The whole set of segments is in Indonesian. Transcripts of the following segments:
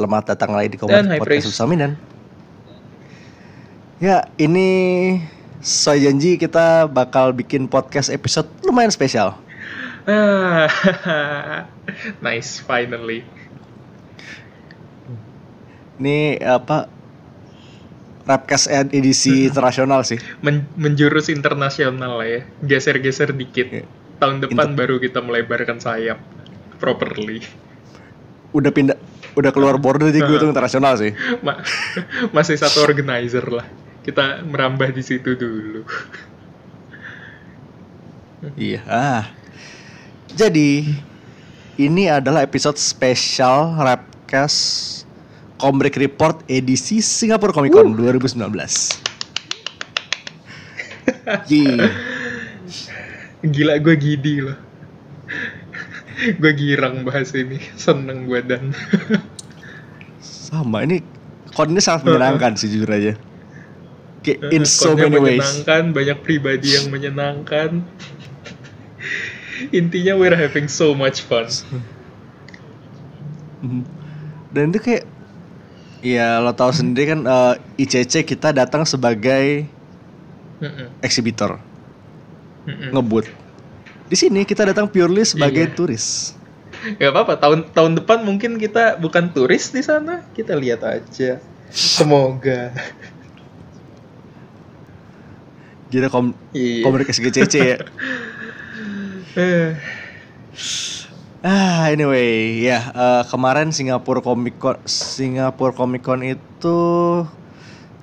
Selamat datang lagi di High Podcast Praise. Ya, ini saya janji kita bakal bikin podcast episode lumayan spesial. Ah, nice, finally. Ini apa? Rapcast ed- edisi internasional sih. Men- menjurus internasional lah ya. Geser-geser dikit. Iya. Tahun depan baru kita melebarkan sayap properly. Udah pindah, udah keluar border jadi gue itu internasional sih. Ma- masih satu organizer lah. Kita merambah di situ dulu. Iya. Ah. Jadi ini adalah episode spesial Rapcast Comic Report edisi Singapore Comic Con 2019. Iya. Gila gue gidi loh. Gue girang bahas ini. Seneng gue dan. Sama ini kon ini sangat menyenangkan sih jujur aja. Kayak in so many ways. menyenangkan, banyak pribadi yang menyenangkan. Intinya we're having so much fun. Mhm. Dan itu kayak ya lo tahu sendiri kan eh, ICC kita datang sebagai Mm-mm, eksibitor, ngebut. Di sini kita datang purely sebagai Iya. turis. Gak apa-apa, tahun tahun depan mungkin kita bukan turis di sana, kita lihat aja. Semoga. Jadi kom Iya. komunikasi GCC ya. Eh, Ah, anyway, ya eh, kemarin Singapura Comic Con Singapura Comic Con itu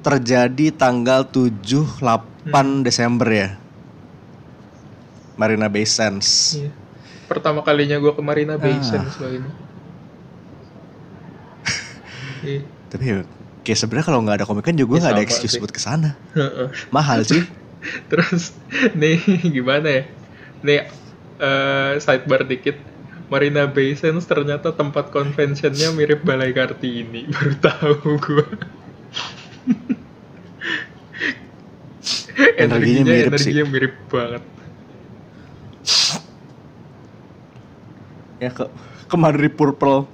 terjadi tanggal 7 8 Hmm. Desember ya. Marina Bay Sands. iya. Pertama kalinya gue ke Marina Bay Ah. Sands kali ini. Iya. Tapi ya, kayak sebenarnya kalau nggak ada Comic Con juga Ya, nggak ada excuse sih. buat ke sana. Mahal sih. Terus nih gimana ya? Nih eh, sidebar dikit. Marina Bay Sands ternyata tempat conventionnya mirip Balai Kartini. Baru tahu gue. Energinya mirip sih. energinya mirip banget. Ya ke ke Madrid Purple.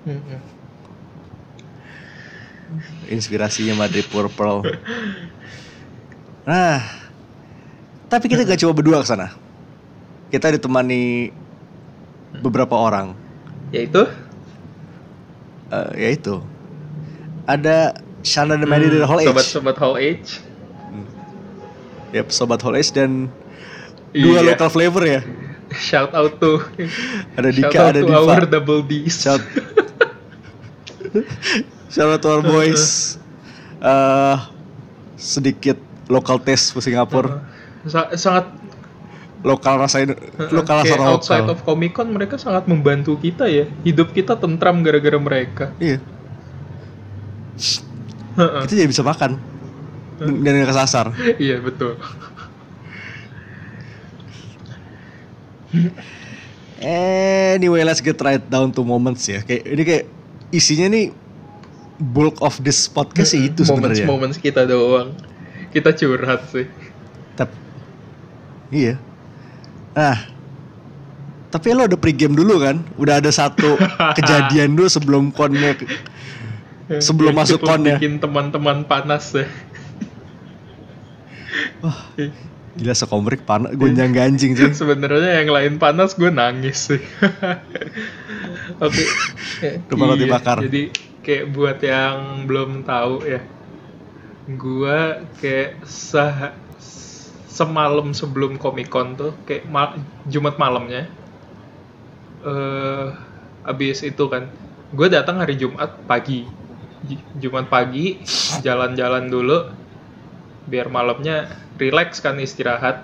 Inspirasinya Madrid Purple. Nah, tapi kita gak coba berdua ke sana. Kita ditemani beberapa orang. Yaitu Eh, yaitu ada Shana the Mandy dari Hall H. Sobat-sobat Hall H. Yap, sobat Hall H dan Iya. dua local flavor ya. Shout out to Ada shout Dika, out ada to Diva. our double D's. Shout Shout out to our boys. Eh, sedikit local taste ke Singapura. Sa- sangat Lokal rasain lokal rasa kayak outside lokal. of Comic Con mereka sangat membantu kita ya. Hidup kita tentram gara-gara mereka. Iya, Heeh. kita jadi bisa makan. Dan dan nggak kesasar. iya betul. Anyway, let's get right down to moments ya. Kayak ini kayak isinya nih bulk of this podcast sih itu sebenarnya. Moments kita doang. Kita curhat sih. Tep- iya. Nah, tapi lo udah pregame dulu kan? Udah ada satu kejadian dulu sebelum konnya. Sebelum masuk cukup con ya. Bikin teman-teman panas ya. Wah, gila sekomrik panas, gonjang ganjing sih. Sebenarnya yang lain panas gue nangis sih. Oke. eh, Rumah roti bakar. Jadi kayak buat yang belum tahu ya, gue kayak sah semalam sebelum Comic Con tuh kayak ma- Jumat malamnya. eh abis itu kan, gue datang hari Jumat pagi. Jumat pagi jalan-jalan dulu biar malamnya relax kan istirahat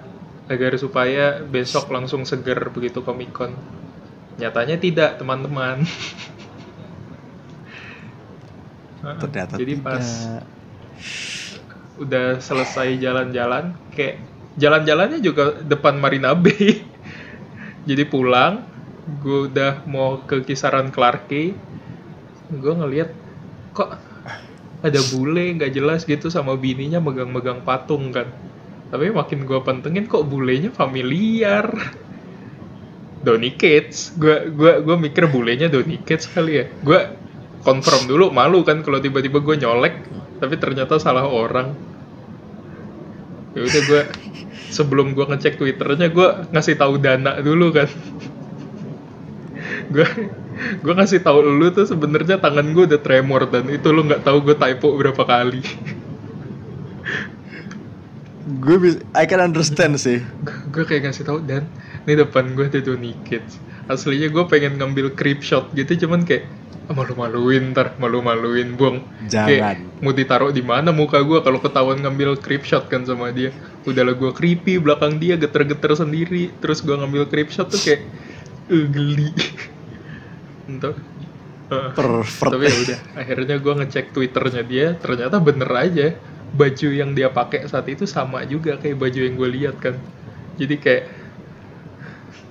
agar supaya besok langsung seger begitu Comic Con. Nyatanya tidak, teman-teman. Ternyata Jadi tidak. pas udah selesai jalan-jalan, kayak jalan-jalannya juga depan Marina Bay. Jadi pulang, gue udah mau ke kisaran Clark Quay, gue ngeliat kok ada bule nggak jelas gitu sama bininya megang-megang patung kan. Tapi makin gue pantengin kok bulenya familiar. Donny Cates, gue gua gua mikir bulenya Donny Cates kali ya. Gue confirm dulu malu kan kalau tiba-tiba gue nyolek tapi ternyata salah orang ya udah gue sebelum gue ngecek twitternya gue ngasih tahu dana dulu kan gue gue ngasih tahu lu tuh sebenarnya tangan gue udah tremor dan itu lu nggak tahu gue typo berapa kali. Gue bisa I can understand sih. Gue kayak ngasih tahu dan ini depan gue tuh Kids aslinya gue pengen ngambil creep shot gitu cuman kayak ah, malu-maluin ntar malu-maluin buang. Jangan. kayak mau ditaruh di mana muka gue kalau ketahuan ngambil creep shot kan sama dia. Udahlah gue creepy belakang dia geter-geter sendiri. Terus gue ngambil creep shot tuh kayak eh, geli Eh, pervert tapi ya udah akhirnya gue ngecek twitternya dia ternyata bener aja. Baju yang dia pakai saat itu sama juga kayak baju yang gue lihat kan. Jadi kayak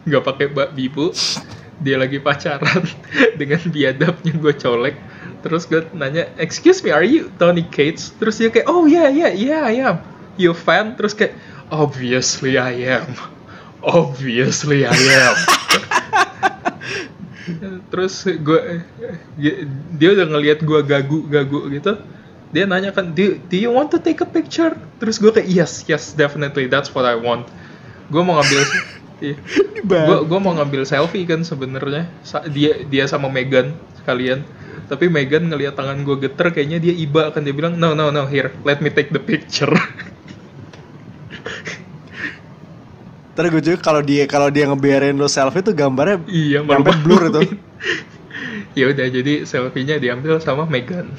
nggak pakai bak bibu dia lagi pacaran dengan biadabnya gue colek. Terus gue nanya excuse me are you Tony Cates? Terus dia kayak oh yeah yeah yeah I am. You fan? Terus kayak obviously I am. Obviously I am terus gue dia udah ngelihat gue gagu-gagu gitu. Dia nanya kan do, do you want to take a picture? Terus gue kayak yes yes definitely that's what I want. Gue mau ngambil iya. gue gue mau ngambil selfie kan sebenarnya dia dia sama Megan sekalian. Tapi Megan ngelihat tangan gue geter kayaknya dia iba kan dia bilang no no no here let me take the picture Terus gue juga kalau dia kalau dia ngebiarin lo selfie tuh gambarnya iya sampai blur itu. ya udah jadi selfie-nya diambil sama Megan.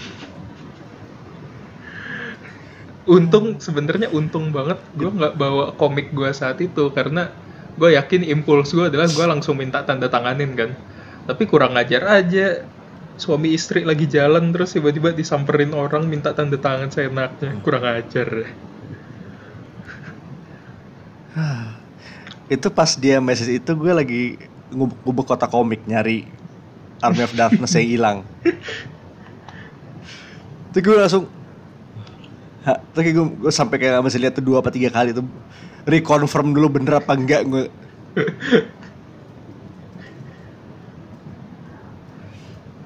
Untung sebenarnya untung banget gue nggak bawa komik gue saat itu karena gue yakin impuls gue adalah gue langsung minta tanda tanganin kan. Tapi kurang ajar aja. Suami istri lagi jalan terus tiba-tiba disamperin orang minta tanda tangan seenaknya. Kurang ajar itu pas dia message itu gue lagi ngubek kota komik nyari Army of Darkness yang hilang. Terus gue langsung Ha, terus kayak gue, gue sampai kayak masih lihat tuh dua apa tiga kali tuh reconfirm dulu bener apa enggak? Gue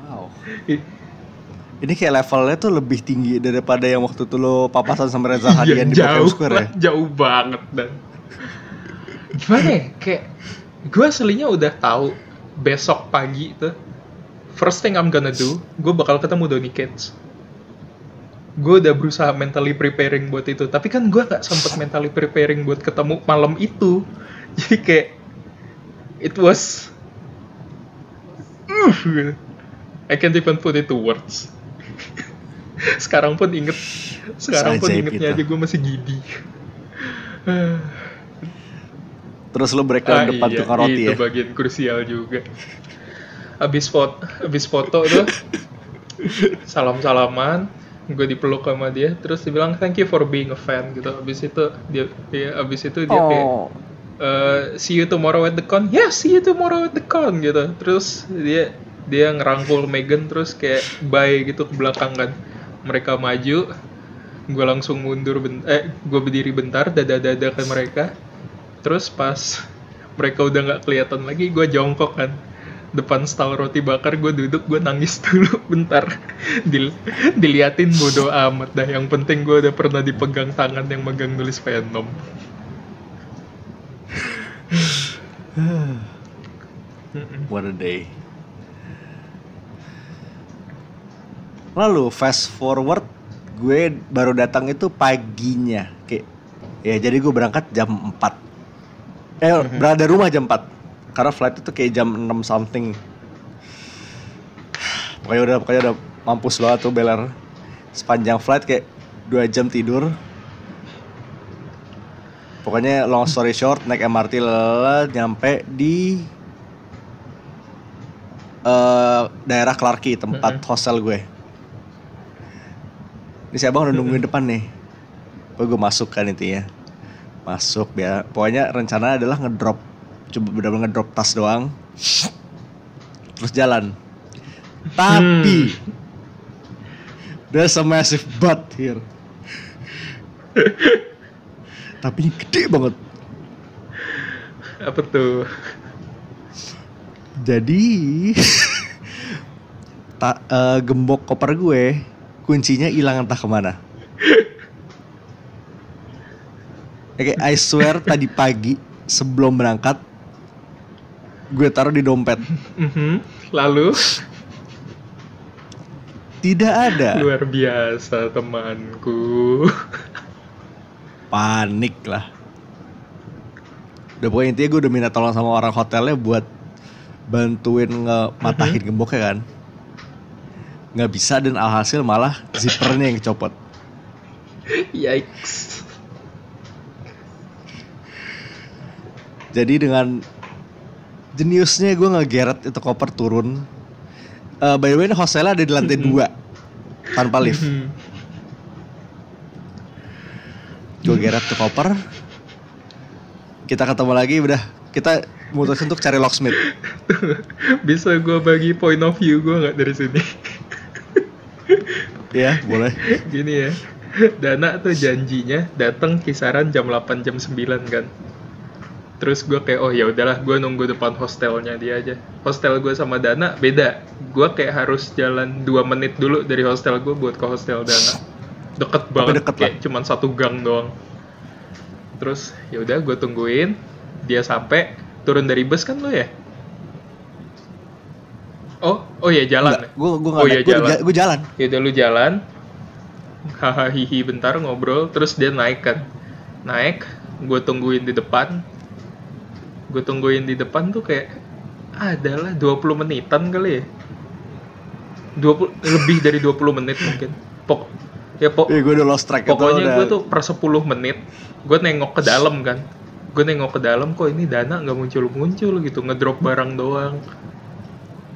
wow. Ini kayak levelnya tuh lebih tinggi daripada yang waktu itu lo papasan sama Reza Iya, Hadian di jauh Square ya? jauh banget dan gimana ya? Kayak gue aslinya udah tahu besok pagi tuh first thing I'm gonna do gue bakal ketemu Donny Cates. Gue udah berusaha mentally preparing buat itu tapi kan gue gak sempet mentally preparing buat ketemu malam itu. Jadi kayak it was uh, gitu. I can't even put it to words. Sekarang pun inget sekarang pun ingetnya itu. aja gue masih gidi terus lo breakdown depan iya, tukang roti itu ya? bagian krusial juga. Abis foto abis foto tuh salam salaman gue dipeluk sama dia terus dia bilang thank you for being a fan gitu. Abis itu dia ya, abis itu dia kayak oh. "Eh, see you tomorrow at the con. Ya see you tomorrow at the con gitu. Terus dia dia ngerangkul Megan terus kayak bye gitu ke belakang kan. Mereka maju gue langsung mundur ben eh gue berdiri bentar dada dada ke mereka terus pas mereka udah nggak kelihatan lagi gue jongkok kan. Depan stall roti bakar gue duduk gue nangis dulu bentar. Dil diliatin bodo amat dah. Yang penting gue udah pernah dipegang tangan yang megang nulis Venom. What a day. Lalu fast forward gue baru datang itu paginya. Kayak ya jadi gue berangkat jam 4 eh berada rumah jam 4 karena flight itu kayak jam 6 something. Pokoknya udah pokoknya udah mampus banget tuh beler. Sepanjang flight kayak dua jam tidur. Pokoknya long story short naik MRT lala nyampe di eh daerah Clarky tempat hostel gue. Ini si abang udah nungguin depan nih. Pokoknya gue masuk kan intinya Masuk ya. Pokoknya rencana adalah ngedrop Coba bener-bener ngedrop tas doang. Terus jalan. Tapi There's a massive butt here. Tapi ini gede banget. Apa tuh? Jadi ta- eh, gembok koper gue kuncinya hilang entah ke mana. Oke, I swear tadi pagi sebelum berangkat gue taruh di dompet. Mhm. Lalu Tidak ada. luar biasa temanku. Panik lah. Udah pokoknya intinya gue udah minta tolong sama orang hotelnya buat bantuin ngematahin gemboknya kan. Nggak bisa dan alhasil malah zippernya yang kecopot. Yikes. Jadi dengan jeniusnya gue ngegeret itu koper turun. Eh, by the way ini hostelnya ada di lantai dua tanpa lift. Gue geret tuh koper. Kita ketemu lagi udah kita mutusin untuk cari locksmith. Bisa gue bagi point of view gue nggak dari sini? Ya boleh. Gini ya. Dana tuh janjinya datang kisaran jam 8 jam 9 kan. Terus gue kayak oh ya udahlah gue nunggu depan hostelnya dia aja. Hostel gue sama Dana beda. Gue kayak harus jalan 2 menit dulu dari hostel gue buat ke hostel Dana. Deket banget deket kayak cuman satu gang doang. Terus ya udah gue tungguin dia sampai turun dari bus kan lo ya? Oh, oh ya jalan. ya? Gue gue Oh gue jalan. gue jalan. ya udah lu jalan hahaha hihi bentar ngobrol terus dia naik kan naik gue tungguin di depan gue tungguin di depan tuh kayak adalah 20 menitan kali ya? 20 lebih dari 20 menit mungkin. Pok ya pok Iya gue udah lost track pokoknya udah- gue tuh per 10 menit gue nengok ke dalam kan. Gue nengok ke dalam kok ini dana nggak muncul muncul gitu ngedrop barang doang.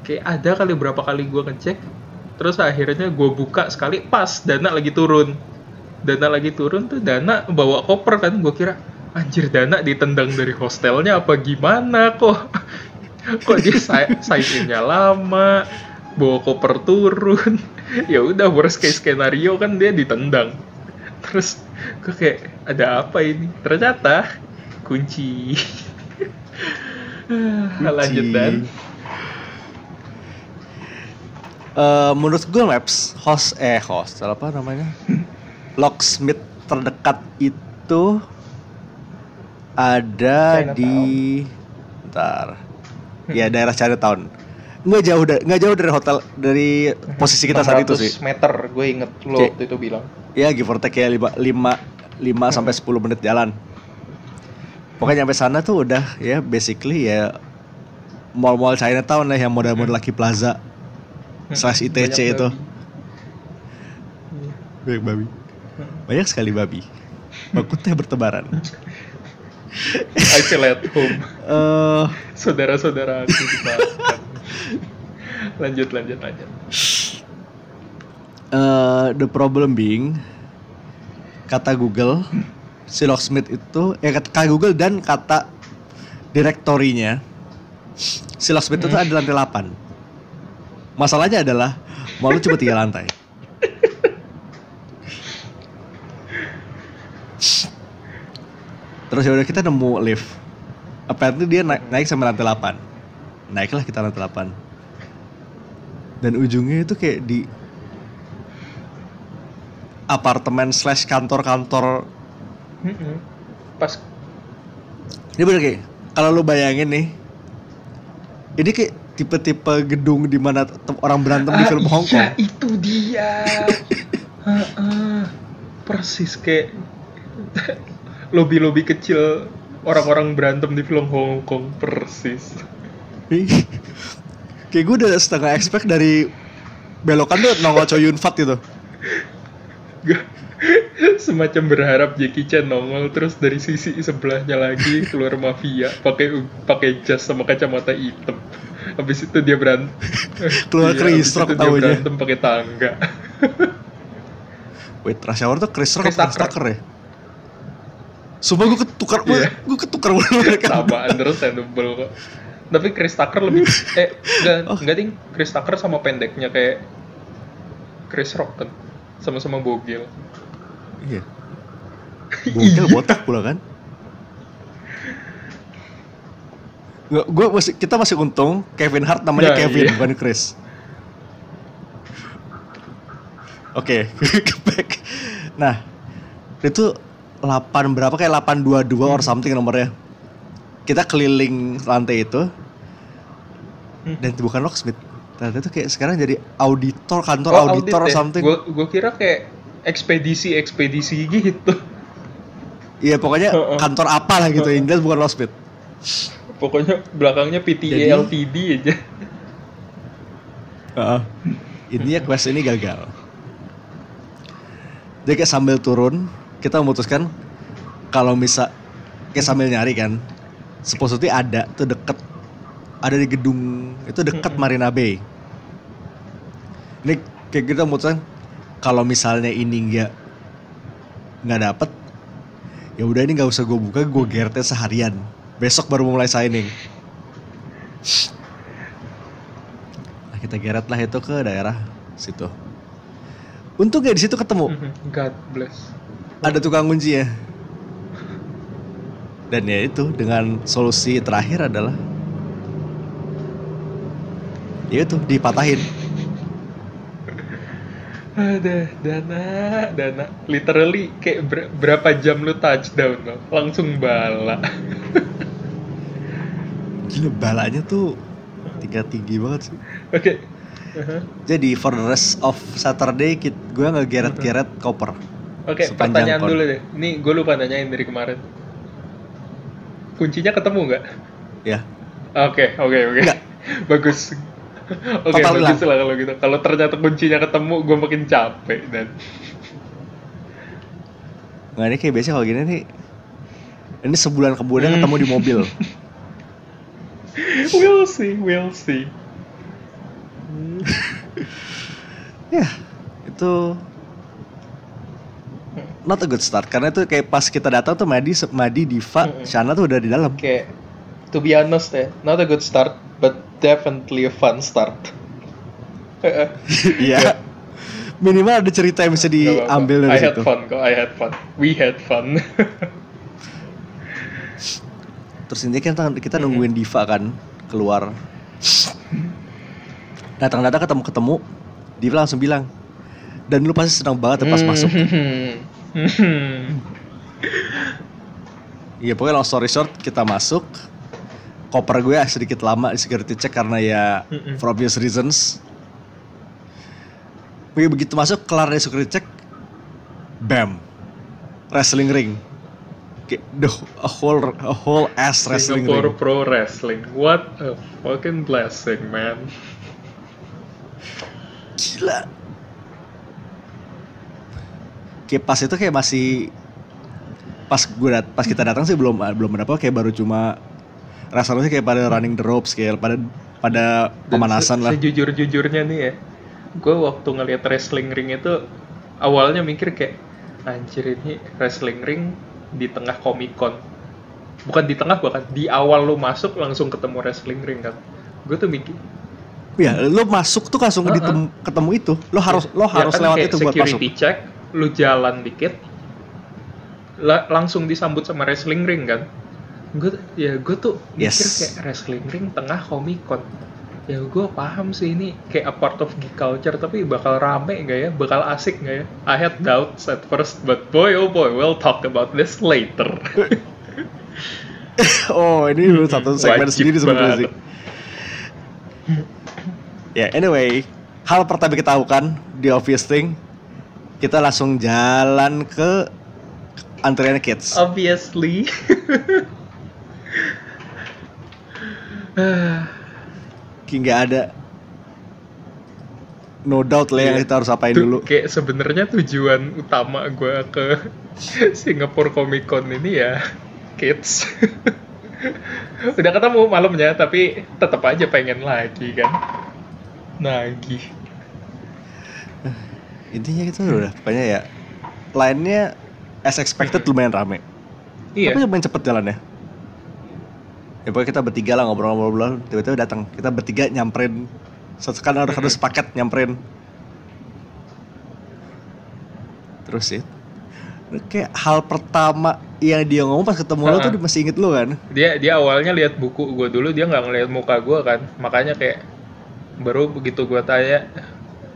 Kayak ada kali berapa kali gue ngecek terus akhirnya gue buka sekali pas dana lagi turun. Dana lagi turun tuh dana bawa koper kan gue kira anjir dana ditendang dari hostelnya apa gimana kok? Kok dia si- sign in-nya lama bawa koper turun? Ya udah worst case skenario kan dia ditendang. Terus gue kayak ada apa ini? Ternyata kunci. Lanjut dan. Eh, menurut Google Maps host eh host apa namanya? Locksmith terdekat itu ada di ntar. Ya daerah Chinatown. Nggak jauh dari nggak jauh dari hotel dari posisi kita saat itu sih. Meter gue inget lo Oke. waktu itu bilang. Ya give or take ya 5 5 5 sampai 10 menit jalan. Pokoknya nyampe sana tuh udah ya basically ya mall-mall Chinatown lah yang model-model Lucky Plaza. Slash ITC Banyak itu. babi. banyak babi. Banyak sekali babi. Bakutnya bertebaran I feel at home. Eh. Saudara-saudara aku dimakan lanjut lanjut lanjut. Eh, the problem being kata Google si locksmith itu ya kata Google dan kata direktorinya si locksmith itu ada di lantai 8 masalahnya adalah mau lu cuma tiga lantai terus ya udah kita nemu lift. Apparently dia naik, naik sampai lantai 8 naiklah kita lantai 8 dan ujungnya itu kayak di apartemen slash kantor-kantor. Pas ini bener kayak kalau lu bayangin nih ini kayak tipe-tipe gedung di mana orang berantem di film Ah, Hong iya, Kong. itu dia. Heeh. persis kayak lobi-lobi kecil orang-orang berantem di film Hong Kong persis. Kayak gue udah setengah expect dari belokan tuh nongol Choi Yun Fat gitu semacam berharap Jackie Chan nongol terus dari sisi sebelahnya lagi keluar mafia pakai pakai jas sama kacamata hitam. Habis itu dia berantem Keluar Iya, Chris Rock dia taunya. berantem pakai tangga. Wait rush hour tuh Chris Rock Chris atau Chris Tucker. Tucker ya Sumpah gue ketukar, Iya. gue ketukar mulu mereka sama understandable kok tapi Chris Tucker lebih eh enggak Oh. enggak ding Chris Tucker sama pendeknya kayak Chris Rock kan sama-sama bogil Iya. Bogel botak pula kan? Nggak, gue masih kita masih untung Kevin Hart namanya Nah, Kevin iya. bukan Chris. Oke, back. Nah, itu 8 berapa kayak 822 or something nomornya. Kita keliling lantai itu dan itu bukan locksmith. Ternyata itu kayak sekarang jadi auditor kantor auditor or something. Gue gue kira kayak ekspedisi ekspedisi gitu. Iya pokoknya kantor apa lah gitu. Yang jelas bukan locksmith. Pokoknya belakangnya PTA Jadi- LTD aja. Heeh. Intinya quest ini gagal. Jadi kayak sambil turun, kita memutuskan kalau misal kayak sambil nyari kan, supposedly ada tuh deket, ada di gedung itu deket. Marina Bay. Ini kayak kita memutuskan kalau misalnya ini nggak nggak dapet, ya udah ini nggak usah gue buka, gue gerte seharian. Besok baru mulai signing. Nah, kita geret lah itu ke daerah situ. Untung ya di situ ketemu God bless. Ada tukang kunci ya. Dan ya itu dengan solusi terakhir adalah ya itu dipatahin. Ada dana, dana. Literally kayak ber- berapa jam lu touchdown lo? Langsung bala. Gila balanya tuh tiga tinggi banget sih. Oke. Aha. Jadi for the rest of Saturday gue ngegeret-geret koper. Oke, Sepanjang pertanyaan dulu deh. Ini gue lupa nanyain dari kemarin. Kuncinya ketemu nggak? Ya. Oke, oke, oke. Bagus. Oke, Total bagus lah kalau gitu. Kalau ternyata kuncinya ketemu, gue makin capek dan. Nggak ini kayak biasa kalau gini nih. Ini sebulan kemudian Hmm. ketemu di mobil. we'll see, we'll see. ya itu not a good start karena itu kayak pas kita datang tuh Madi, Madi, Diva, Mm-mm. Shana tuh udah di dalam. Kayak, to be honest ya, not a good start, but definitely a fun start. Iya. Minimal ada cerita yang bisa diambil I dari had situ. fun kok, I had fun. We had fun. Terus ini kan kita nungguin Diva kan keluar. Datang-datang ketemu-ketemu, Diva langsung bilang, dan lu pasti senang banget ya pas masuk. Hmm. Iya pokoknya long story short kita masuk. Koper gue sedikit lama di security check karena ya Mm-mm. for obvious reasons. Begitu, begitu masuk kelar dari security check, bam, wrestling ring. Kayak the a whole a whole ass wrestling Singapore ring. Pro Wrestling. What a fucking blessing, man. Gila. Kayak pas itu kayak masih pas gue dat pas kita datang sih belum belum ada apa kayak baru cuma rasanya kayak pada running the ropes kayak pada pada pemanasan se- lah. Sejujur-jujurnya nih ya, gue waktu ngeliat wrestling ring itu awalnya mikir kayak anjir ini wrestling ring di tengah Comic Con. Bukan di tengah bahkan di awal lu masuk langsung ketemu wrestling ring kan. Gue tuh mikir Ya, lo masuk tuh langsung Uh-uh. ditem- ketemu itu. Lo harus lo ya harus kan lewat itu buat masuk. security check, lu jalan dikit, la- langsung disambut sama wrestling ring kan. Gue ya gue tuh mikir Yes. kayak wrestling ring tengah Comic Con. Ya gue paham sih ini kayak a part of geek culture tapi bakal rame nggak ya? Bakal asik nggak ya? I had doubts at first but boy oh boy we'll talk about this later. oh, ini Hmm, satu segmen Wajib sendiri sebenarnya sih. Ya, anyway, hal pertama kita lakukan di obvious thing, kita langsung jalan ke antrian kids. Obviously. Kayak nggak ada no doubt lah yang Iya. kita harus apain Tuh, dulu. Kayak sebenarnya tujuan utama gue ke Singapore Comic Con ini ya kids. Udah ketemu malamnya tapi tetap aja pengen lagi kan. Nagih. Intinya itu udah pokoknya ya lainnya as expected lumayan rame. Iya. Tapi lumayan cepet jalannya. Ya pokoknya kita bertiga lah ngobrol-ngobrol, tiba-tiba datang. Kita bertiga nyamperin. Kan harus harus paket nyamperin. Terus sih. Kayak hal pertama yang dia ngomong pas ketemu lo tuh Ha-ha. dia masih inget lo kan. Dia dia awalnya lihat buku gue dulu dia nggak ngeliat muka gue kan. Makanya kayak baru begitu gue tanya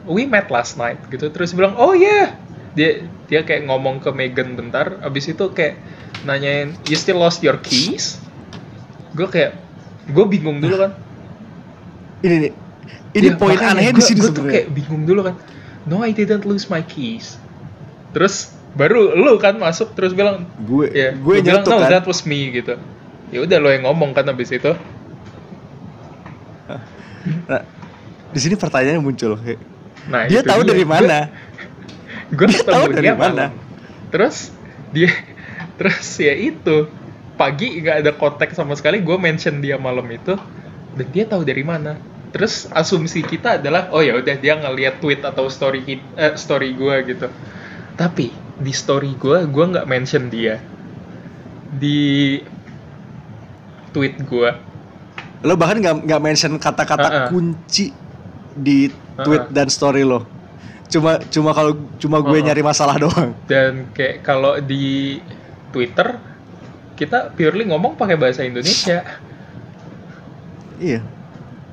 we met last night gitu terus bilang oh yeah dia dia kayak ngomong ke Megan bentar abis itu kayak nanyain you still lost your keys gue kayak gue bingung dulu kan Ini nih. Ini Ya, poin anehnya di gua- sini tuh sebenarnya. kayak bingung dulu kan no I didn't lose my keys terus baru lu kan masuk terus bilang Gue ya gue bilang no kan. that was me gitu ya udah lo yang ngomong kan abis itu Nah, di sini pertanyaannya muncul. Kayak, nah dia tahu dia. dari mana? gue tahu dari dia mana? malam. terus dia terus ya itu pagi nggak ada kontak sama sekali gue mention dia malam itu dan dia tahu dari mana terus asumsi kita adalah oh ya udah dia ngeliat tweet atau story kit- eh, story gue gitu tapi di story gue gue nggak mention dia di tweet gue Lo bahkan nggak nggak mention kata-kata Uh-uh. kunci di tweet dan story lo. Cuma cuma kalau cuma gue Uh-uh. nyari masalah doang. dan kayak kalau di Twitter kita purely ngomong pakai bahasa Indonesia Iya.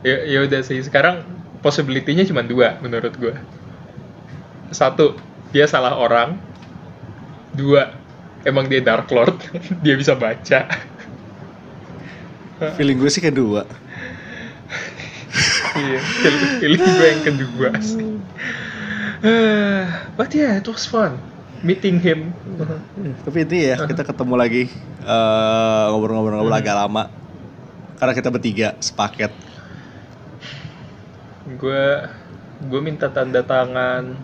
ya ya udah sih sekarang possibility-nya cuma dua menurut gue satu dia salah orang dua emang dia Dark Lord dia bisa baca Feeling gue sih kedua. Iya feeling, feeling gue yang kedua sih but yeah it was fun meeting him Tapi ini ya kita ketemu lagi eh, ngobrol-ngobrol-ngobrol Hmm. agak lama. Karena kita bertiga sepaket. gue gue minta tanda tangan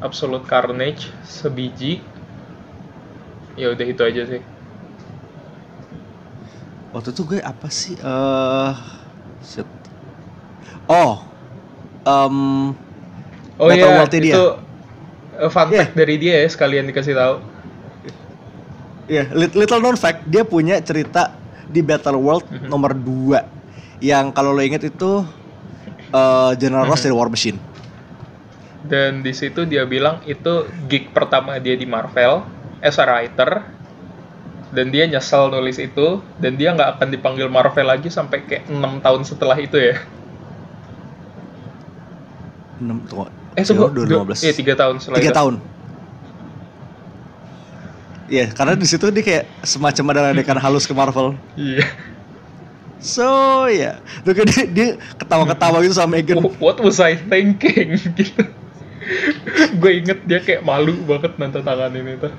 Absolute Carnage sebiji ya udah itu aja sih Waktu itu gue apa sih? eh shit. Oh, em, oh iya dia. itu uh, fun Iya. fact dari dia ya sekalian dikasih tahu ya lit- little known fact dia punya cerita di Battle World Mhm. nomor 2 yang kalau lo inget itu eh, General Ross Mhm. dari War Machine. dan di situ dia bilang itu gig pertama dia di Marvel as a writer dan dia nyesel nulis itu dan dia nggak akan dipanggil Marvel lagi sampai kayak enam tahun setelah itu ya 6 tunggu. eh tunggu 2015. iya tiga tahun setelah Tiga tahun. Iya, karena di situ dia kayak semacam ada ledekan halus ke Marvel. iya So ya, tuh kayak dia, dia ketawa-ketawa gitu sama Megan. what was I thinking gitu gue inget dia kayak malu banget nanda tanganin itu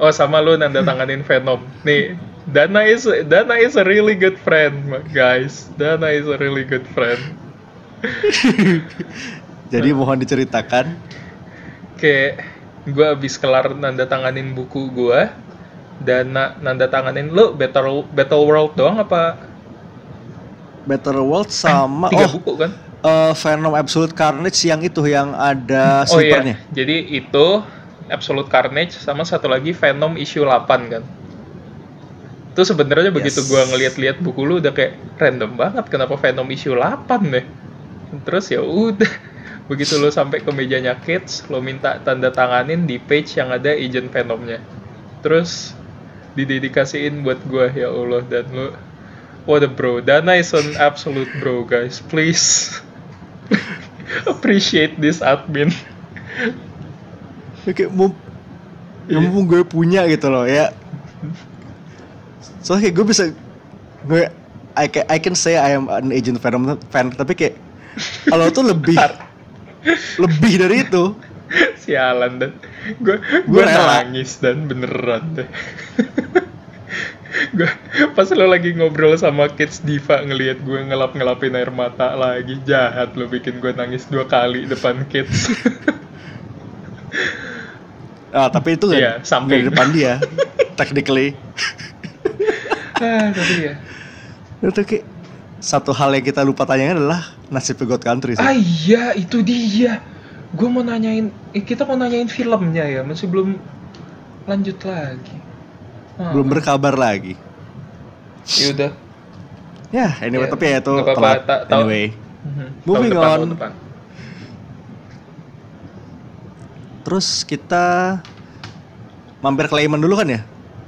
oh sama lu nanda tanganin Venom nih Dana is Dana is a really good friend guys Dana is a really good friend Jadi mohon diceritakan. kayak gue abis kelar nanda tanganin buku gue Dana nanda tanganin lu Battle Battle World doang apa Better World sama tiga oh buku kan eh, Venom Absolute Carnage yang itu yang ada Oh iya, jadi itu Absolute Carnage sama satu lagi Venom issue 8 kan. Itu sebenarnya begitu Yes. gua ngeliat-liat buku lu udah kayak random banget kenapa Venom issue 8 deh. Terus ya udah begitu lu sampai ke mejanya Kids, lo minta tanda tanganin di page yang ada agent Venomnya. Terus didedikasiin buat gua ya Allah dan lu What a bro, Dana is an absolute bro guys, please appreciate this admin. Ya, kayak mum, ya mumpung gue punya gitu loh ya. Soalnya kayak gue bisa gue I can, I can say I am an agent Venom fan tapi kayak kalau tuh lebih lebih dari itu. Sialan dan gue gue nangis dan beneran deh. gue pas lo lagi ngobrol sama kids diva ngelihat gue ngelap ngelapin air mata lagi jahat lo bikin gue nangis dua kali depan kids Ah, tapi itu nggak Iya, nggak samping. di depan dia. Technically. ah tapi ya Itu kayak satu hal yang kita lupa tanyakan adalah nasib God Country sih. ah iya itu dia gue mau nanyain eh, kita mau nanyain filmnya ya masih belum lanjut lagi Ah, Belum berkabar lagi. ya udah Ya, anyway, Ya, tapi ya itu apa-apa, telat. ta- tahu. Anyway, Mhm. Moving Tahun depan, on. tahun depan. terus kita mampir ke Layman dulu kan ya?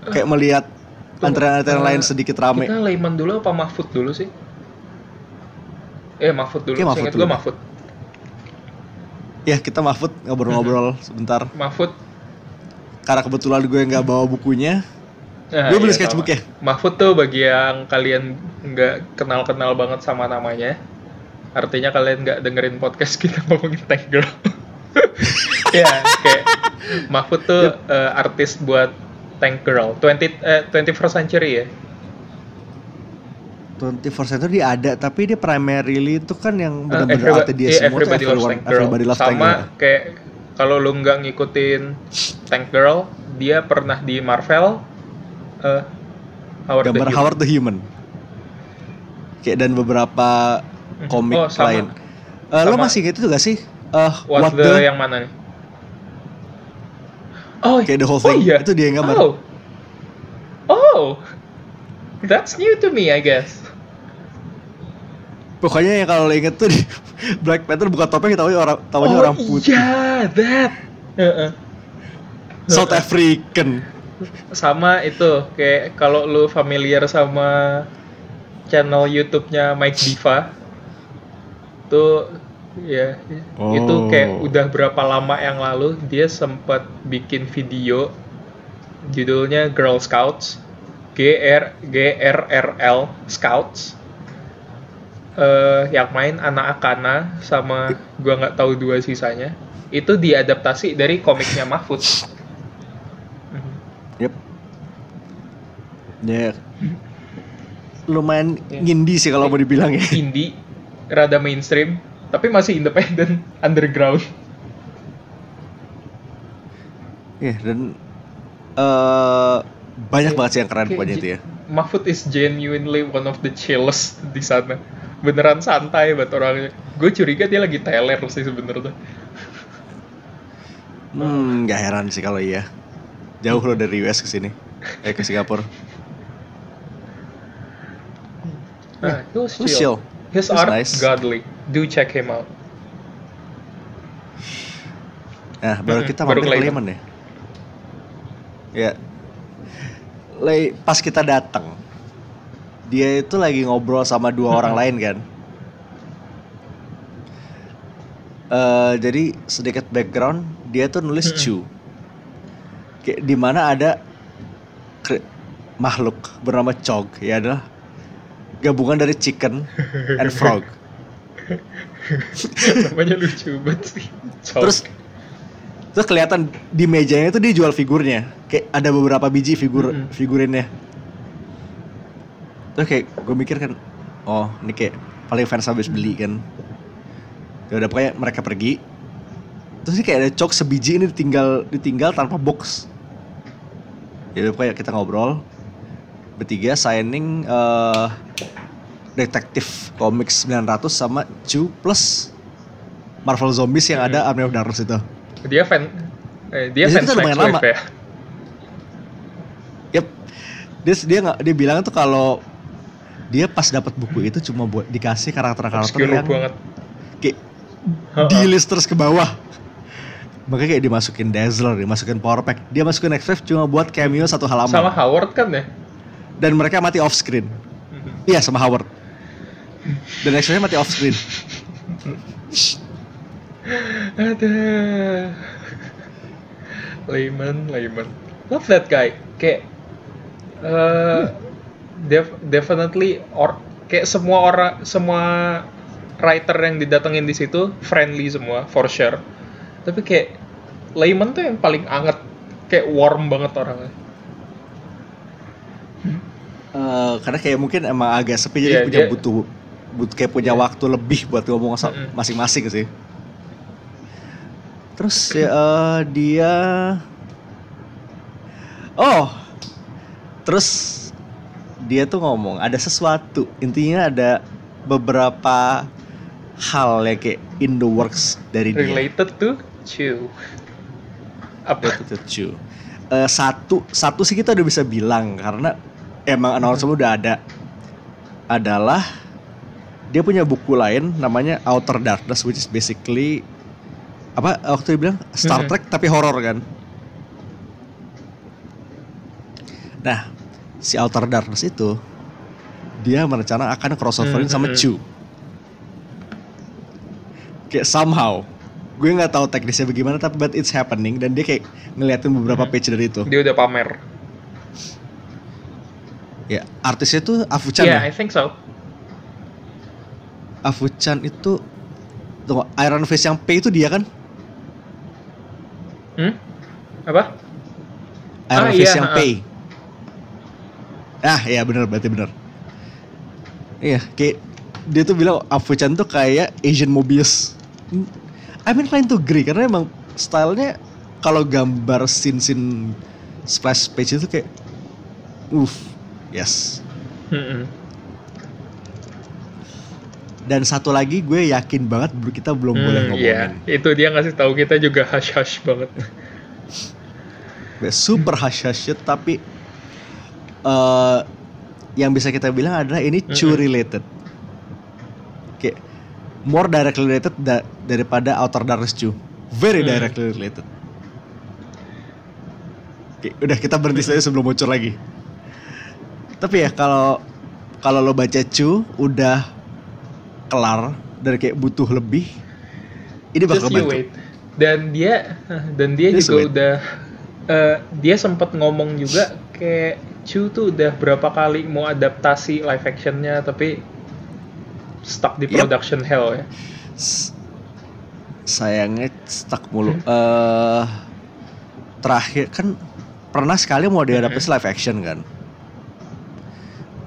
Kayak melihat antrean-antrean eh, lain sedikit rame. Kita Layman dulu apa Mahfud dulu sih? Eh Mahfud dulu, Kayak Mahfud gue. Mahfud. Ya kita Mahfud ngobrol-ngobrol sebentar. Mahfud Karena kebetulan gue nggak bawa bukunya, Nah, gue beli iya, sketchbook ya. Mahfud tuh bagi yang kalian nggak kenal-kenal banget sama namanya, artinya kalian nggak dengerin podcast kita ngomongin Tank Girl. ya, kayak Mahfud tuh eh, artis buat Tank Girl, 20 eh, 21st century ya. 24 Century dia ada, tapi dia primarily itu kan yang benar-benar everybody, arti dia iya, semua tuh everybody loves everyone, Tank Girl. everybody loves Tank Sama Girl. kayak kalau lu nggak ngikutin Tank Girl, dia pernah di Marvel. eh Howard the Gambar Human. Howard the Human. Kayak dan beberapa komik Oh, sama. lain. Eh, lo masih gitu juga sih? Eh, What, what, the, the, yang mana nih? Oh, Kayak the whole oh thing, iya. itu dia yang gambar. Oh. Oh. That's new to me, I guess. Pokoknya yang kalau inget tuh di Black Panther buka topeng tahu orang tahunya oh, orang putih. iya, that. South African. Sama itu, kayak kalau lu familiar sama channel YouTube-nya Mike Diva, tuh ya itu kayak Oh. udah berapa lama yang lalu dia sempat bikin video judulnya Girl Scouts G R G R R L Scouts eh yang main anak Akana sama gua nggak tahu dua sisanya itu diadaptasi dari komiknya Mahfud Yep. Ya. Lumayan Ya. ngindi sih kalau mau dibilang ya. indie rada mainstream tapi masih independen underground Iya dan eh banyak Kayak- banget sih yang keren kayak pokoknya itu ya. Mahfud is genuinely one of the chillest di sana beneran santai banget orangnya gue curiga dia lagi teler sih sebenarnya Hmm, nggak heran sih kalau iya. Jauh lo dari US ke sini. Eh ke Singapura. nah, he was chill. was art nice. godly do check him out Nah, baru Mm-mm, kita baru mampir ke. Lehman ya. Ya. Le, pas kita datang, dia itu lagi ngobrol sama dua orang lain kan. Eh, jadi sedikit background, dia tuh nulis. Chu. Kayak di mana ada makhluk bernama Chog, ya adalah gabungan dari chicken and frog. namanya lucu banget sih. Terus terus kelihatan di mejanya itu dia jual figurnya. Kayak ada beberapa biji figur Mm-mm. figurinnya. Terus kayak gue mikir kan, oh ini kayak paling fans habis beli kan. Ya udah pokoknya mereka pergi. Terus ini kayak ada cok sebiji ini ditinggal ditinggal tanpa box. Ya udah pokoknya kita ngobrol bertiga signing eh detektif Comics 900 sama Chu plus Marvel Zombies yang ada Army of Darkness itu. dia fan eh, dia Di situ fans tuh lumayan lama. ya Yep. Dia dia dia bilang tuh kalau dia pas dapat buku itu cuma buat dikasih karakter-karakter yang banget kayak di list terus ke bawah. Makanya kayak dimasukin Dazzler, dimasukin Power Pack. Dia masukin Next Wave cuma buat cameo satu halaman. sama Howard kan ya Dan mereka mati off screen. Mhm. Iya sama Howard. Dan Next Wave mati off screen. Ada. Layman, Layman. Love that guy. Kayak uh, def- definitely or kayak semua orang semua writer yang didatengin di situ friendly semua for sure. Tapi kayak Layman tuh yang paling anget, kayak warm banget orangnya. Eh, karena kayak mungkin emang agak sepi jadi punya dia- butuh butuh kayak punya Iya. waktu lebih buat ngomong sa- Mm-mm. masing-masing sih. Terus ya eh, dia Oh. Terus dia tuh ngomong ada sesuatu. Intinya ada beberapa hal ya kayak in the works dari dia. Related to Chew. Apa? Related to Chu. Eh, satu satu sih kita udah bisa bilang karena emang announcement udah ada adalah dia punya buku lain namanya Outer Darkness which is basically apa waktu dia bilang Star Mhm. Trek tapi horor kan. Nah, si Outer Darkness itu dia merencana akan crossoverin sama Mhm. Chu. Kayak somehow gue nggak tahu teknisnya bagaimana tapi but it's happening dan dia kayak ngeliatin beberapa Hmm. page dari itu Dia udah pamer. ya artisnya tuh Afuchan Yeah, ya I think so. Afuchan itu tunggu Iron Fist yang P itu dia kan Hmm? Apa? Iron Ah, Fist iya, yang ha-ha. P ah iya bener berarti bener iya kayak dia tuh bilang Afuchan tuh kayak Asian Mobius I'm inclined to agree karena emang stylenya kalau gambar scene-scene splash page itu kayak uff yes Mm-mm. dan satu lagi gue yakin banget kita belum boleh Hmm, ngomongin iya. Itu dia ngasih tahu kita juga hush hush banget. Super hush hush shit tapi eh yang bisa kita bilang adalah ini Chu related kayak more directly related da- daripada Outer Darkness Chu very directly related Oke, udah kita berhenti saja sebelum bocor lagi. Tapi ya kalau kalau lo baca Chu udah kelar dari kayak butuh lebih, ini bakal Just you bantu. wait. Dan dia dan dia Just juga wait. udah eh, dia sempat ngomong juga kayak Chu tuh udah berapa kali mau adaptasi live actionnya tapi stuck di Yep. production hell ya. S- sayangnya stuck mulu. Eh terakhir kan pernah sekali mau diadaptasi live action kan.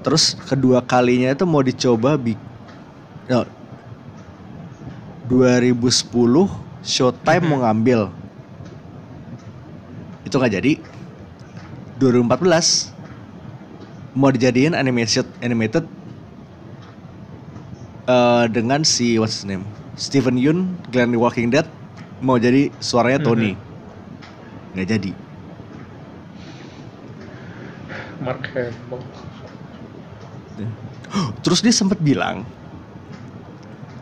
Terus kedua kalinya itu mau dicoba bi no, 2010 Showtime mau ngambil. Itu nggak jadi. 2014 mau dijadiin animated animated eh, dengan si what's his name? Stephen Yun Glenn The Walking Dead mau jadi suaranya Tony. Nggak jadi. Mark Hamill. terus dia sempat bilang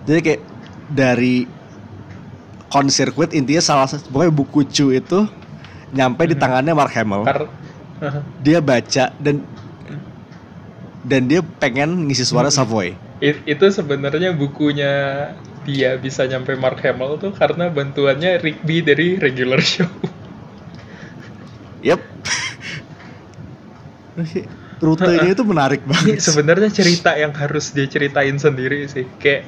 jadi kayak dari circuit intinya salah satu pokoknya buku Chu itu nyampe di Mhm. tangannya Mark Hamill. Kar- dia baca dan dan dia pengen ngisi suara. Savoy It- itu sebenarnya bukunya dia bisa nyampe Mark Hamill tuh karena bantuannya Rigby dari regular show. Yep. Rutenya itu menarik Ini banget. sebenarnya cerita yang harus dia ceritain sendiri sih. Kayak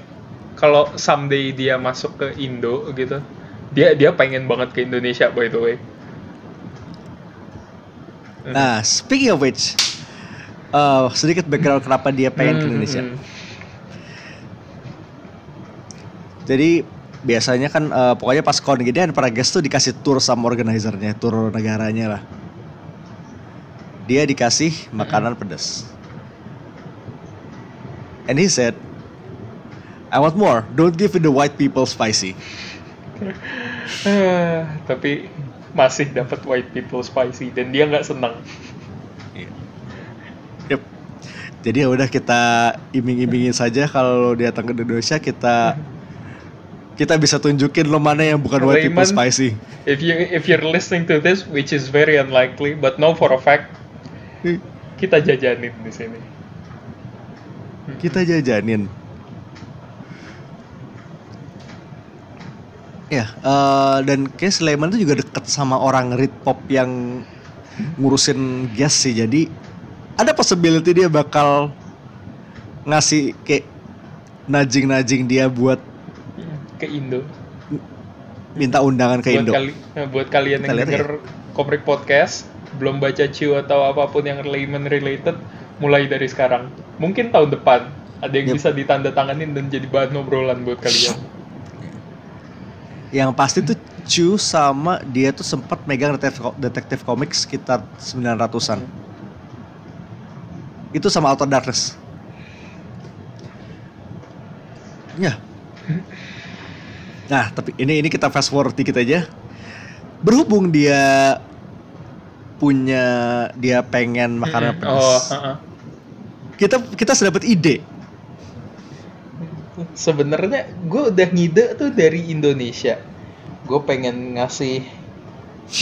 kalau someday dia masuk ke Indo gitu, dia dia pengen banget ke Indonesia by the way. Nah, speaking of which, eh, sedikit background kenapa dia pengen ke Hmm, Indonesia. hmm, Jadi biasanya kan eh, pokoknya pas kon para guest tuh dikasih tour sama organizernya, tour negaranya lah. Dia dikasih makanan pedas. And he said, I want more. Don't give the white people spicy. Ah, tapi masih dapat white people spicy dan dia nggak senang. Jadi ya udah kita iming-imingin saja kalau dia datang ke Indonesia kita kita bisa tunjukin lo mana yang bukan white people spicy. If you if you're listening to this, which is very unlikely, but know for a fact, kita jajanin di sini. Kita jajanin. Ya, eh, dan kayak Sleman itu juga deket sama orang Rit Pop yang ngurusin gas sih. Jadi ada possibility dia bakal ngasih kayak nudging-nudging dia buat ke Indo. minta undangan ke buat Indo. Kali, nah, buat kalian Kita yang lihat ya. denger Komrik Podcast, belum baca Ciu atau apa pun yang layman related, mulai dari sekarang. Mungkin tahun depan ada yang Yep. bisa ditandatanganin dan jadi bahan obrolan buat kalian. Yang pasti tuh Chu sama dia tuh sempat megang detektif, detektif komik sekitar 900-an. Itu sama Outer Darkness. Ya. Nah, tapi ini ini kita fast forward dikit aja. Berhubung dia punya dia pengen makanan Mm-mm. pedas. Oh, uh-uh. Kita kita sudah dapat ide. Sebenarnya gue udah ngide tuh dari Indonesia. Gue pengen ngasih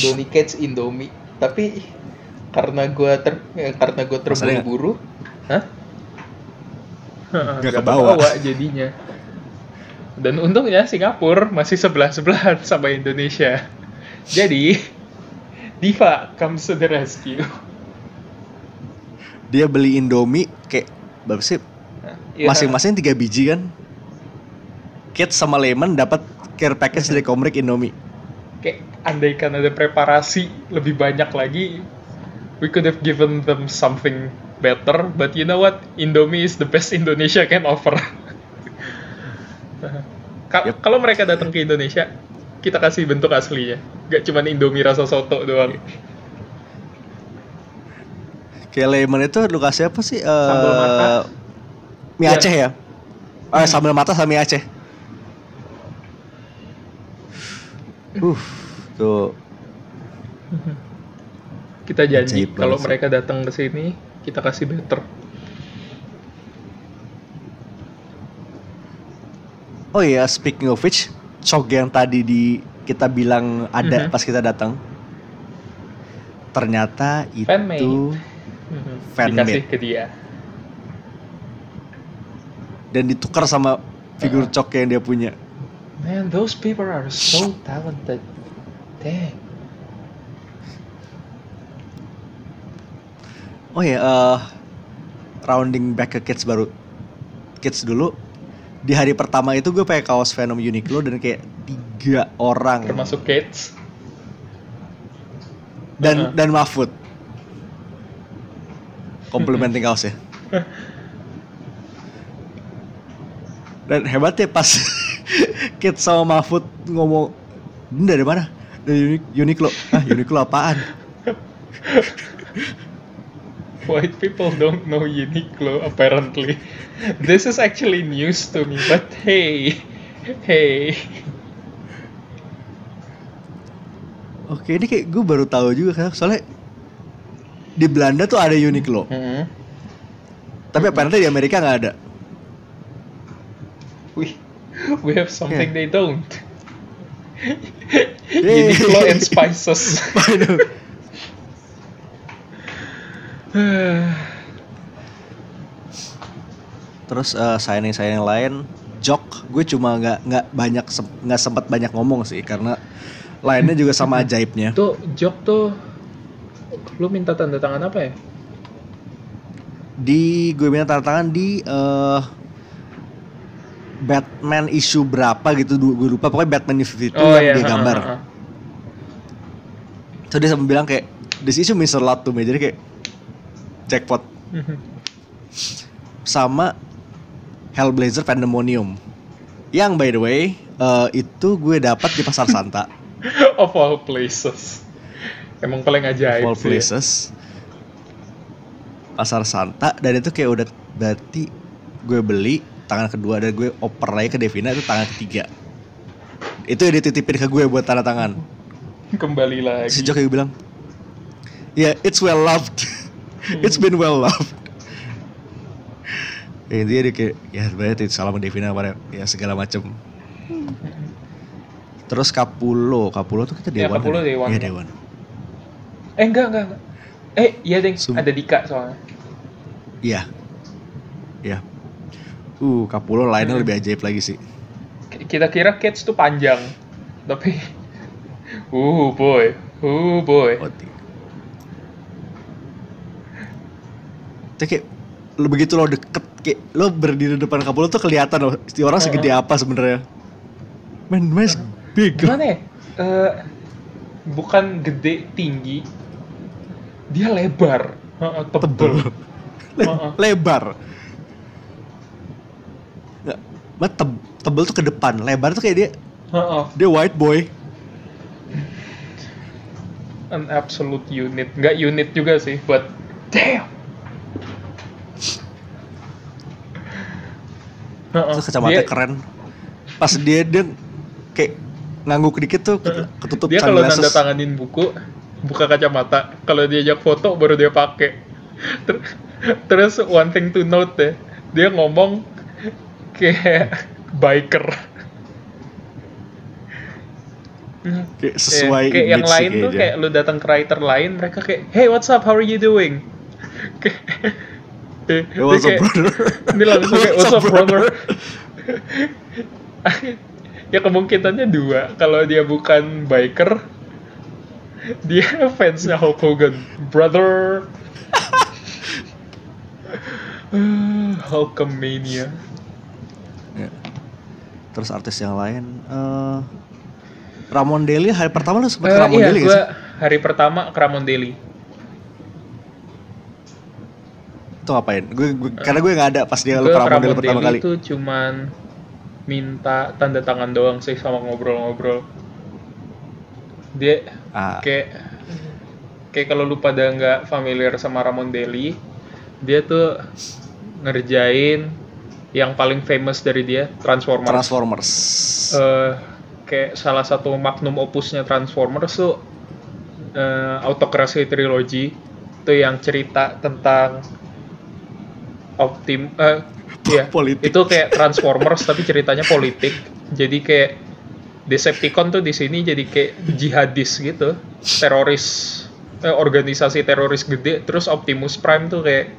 Donny Cage Indomie, tapi karena gue ter eh, karena gue terburu-buru, hah? Nggak kebawa. kebawa jadinya. Dan untungnya Singapura masih sebelah-sebelahan sama Indonesia. Jadi, Diva comes to the rescue. Dia beli Indomie kayak berapa sih? Iya. Masing-masing tiga biji kan? Kids sama Lemon dapat care package dari Komrik Indomie. Kayak andaikan ada preparasi lebih banyak lagi, we could have given them something better. But you know what? Indomie is the best Indonesia can offer. Ka- Yep. Kalau mereka datang ke Indonesia, kita kasih bentuk aslinya. Gak cuman Indomie rasa soto doang. Kayak Lemon itu lu kasih apa sih? Eh, Sambal mata. Mie Iya. Aceh ya? Oh, sambal mata sama mie Aceh. Uh, tuh Kita janji kalau mereka datang ke sini, kita kasih better. Oh iya, speaking of which, cok yang tadi di kita bilang ada Mhm. pas kita datang. Ternyata itu Fanmade. Fan Dikasih ke dia. dan ditukar sama figur cok yang dia punya. Man, those people are so talented. Dang. Oh ya, eh, rounding back ke kids baru. Kids dulu. Di hari pertama itu gue pakai kaos Venom Uniqlo dan kayak tiga orang Termasuk Kates. dan Uh-huh. dan Mahfud. Complimenting kaos ya. Dan hebatnya pas Kids sama Mahfud ngomong, ini dari mana? Dari Uni- Uniqlo. Ah, Uniqlo apaan? White people don't know Uniqlo apparently. This is actually news to me, but hey, hey. Oke, ini kayak gue baru tahu juga kan. Soalnya di Belanda tuh ada Uniqlo. Tapi apparently di Amerika nggak ada. We we have something Yeah. they don't. Uniqlo and spices. Terus eh, signing-signing lain, Jok, gue cuma nggak nggak banyak nggak sempat banyak ngomong sih karena lainnya juga sama ajaibnya. tuh Jok tuh lu minta tanda tangan apa ya? Di gue minta tanda tangan di eh, Batman issue berapa gitu, gue lupa pokoknya Batman issue itu yang iya, dia gambar. ha. Terus dia sampai bilang kayak this issue means a lot to me, jadi kayak jackpot. sama Hellblazer Pandemonium. Yang by the way, eh, itu gue dapat di Pasar Santa, of all places. Emang paling ajaib all sih. ya. places. Pasar Santa dan itu kayak udah berarti gue beli tangan kedua dan gue oper lagi ke Devina itu tangan ketiga. Itu yang dititipin ke gue buat tanda tangan. Kembali lagi. Si kayak bilang, ya it's well loved, it's been well loved. Ya, intinya dia kayak, ya sebenarnya itu salam Devina pada ya segala macem. Terus Kapulo, Kapulo tuh kita Ya, Dewan. Kapulo kan? Dewan. Iya Dewan. Eh enggak enggak. enggak. Eh iya deng, Sum- ada Dika soalnya. Iya. Iya. Uh, Kapulo lainnya Hmm. lebih ajaib lagi sih. Kita kira Cats tuh panjang, tapi uh boy, uh boy. Oh, Itu kayak lo begitu lo deket kayak lo berdiri depan Kapulo tuh kelihatan loh si orang segede apa sebenarnya. Man, man, is big. Gimana ya? Eh, bukan gede tinggi, dia lebar, Heeh, tebel. Le- Heeh. lebar. Nggak, Mat teb- tebel tuh ke depan, lebar tuh kayak dia Heeh, dia white boy. an absolute unit, nggak unit juga sih, but damn. Heeh, Terus kacamatanya dia- keren. Pas dia dia kayak ngangguk dikit tuh ket- ketutup dia kalau nanda tanganin buku buka kacamata. Kalau diajak foto baru dia pakai Ter- terus one thing to note deh dia ngomong kayak biker. Kayak sesuai kayak yang lain tuh kayak lu datang ke writer lain mereka kayak hey what's up? How are you doing? Kayak- eh, Hey, what's dia up, kayak- brother? ini langsung kayak what's up brother? ya kemungkinannya dua. Kalau dia bukan biker dia fansnya Hulk Hogan. Brother. Hulkamania. Ya. Terus artis yang lain eh Ramon Deli hari pertama lu sempet ke Eh, Ramon iya Deli sih? hari pertama ke Ramon Deli Itu ngapain? Gue, gue- karena gue gak ada pas dia lu Deli pertama kali. itu cuman minta tanda tangan doang sih sama ngobrol-ngobrol dia Ah, kayak kayak kalau lu pada nggak familiar sama Ramon Deli dia tuh ngerjain yang paling famous dari dia Transformers Transformers. Eh, kayak salah satu magnum opusnya Transformers tuh eh, Autocracy Trilogy itu yang cerita tentang optim eh iya, Politik. itu kayak Transformers tapi ceritanya politik. Jadi kayak Decepticon tuh di sini jadi kayak jihadis gitu. Teroris eh, organisasi teroris gede. Terus Optimus Prime tuh kayak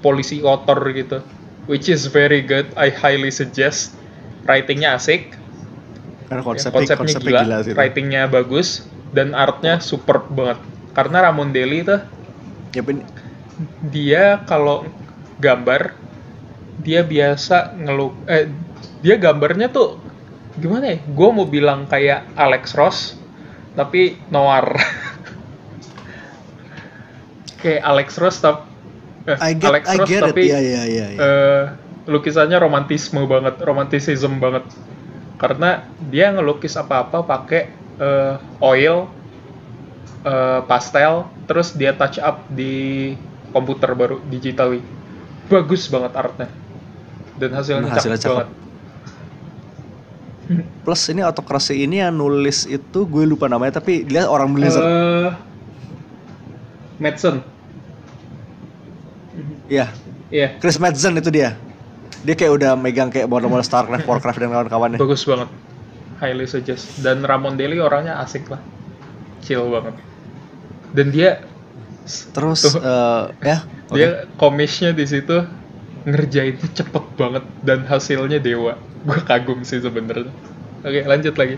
polisi kotor gitu. Which is very good. I highly suggest. Writingnya asik. Karena Ya, konsepnya, konsepnya, gila, gila, sih. itu. writingnya bagus. Dan artnya superb banget. Karena Ramon Deli tuh Ya, ben- dia kalau gambar dia biasa ngeluk eh dia gambarnya tuh gimana ya? Gue mau bilang kayak Alex Ross tapi noir. kayak Alex Ross tapi eh, I get, Alex I Ross get it. tapi Iya, iya, iya. iya. eh, lukisannya romantisme banget, romanticism banget. Karena dia ngelukis apa-apa pakai eh, oil, eh, pastel, terus dia touch up di komputer baru digitally. Bagus banget artnya. Dan hasilnya, Dan hasilnya cakep, cakep. banget. Plus ini autokrasi ini yang nulis itu gue lupa namanya tapi dia orang Blizzard. Eh, Madsen. Iya, Iya, Chris Madsen itu dia. Dia kayak udah megang kayak model-model StarCraft, Warcraft dan kawan-kawannya. bagus banget. Highly suggest. Dan Ramon Deli orangnya asik lah. Chill banget. Dan dia Terus Tuh. eh, ya, oke. dia komisnya di situ ngerjainnya cepet banget dan hasilnya dewa gue kagum sih sebenarnya oke lanjut lagi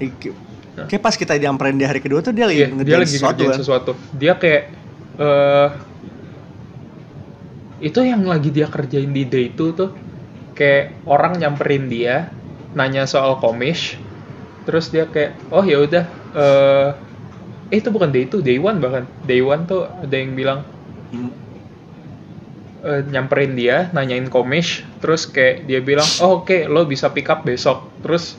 Iki- Kayak pas kita nyamperin di hari kedua tuh dia lagi dia ngerjain lagi sesuatu ngerjain kan. sesuatu dia kayak eh itu yang lagi dia kerjain di day itu tuh kayak orang nyamperin dia nanya soal komis terus dia kayak oh ya udah eh eh, itu bukan day itu day one bahkan day one tuh ada yang bilang Hmm, eh, nyamperin dia, nanyain komis, terus kayak dia bilang, oh oke, lo bisa pick up besok. Terus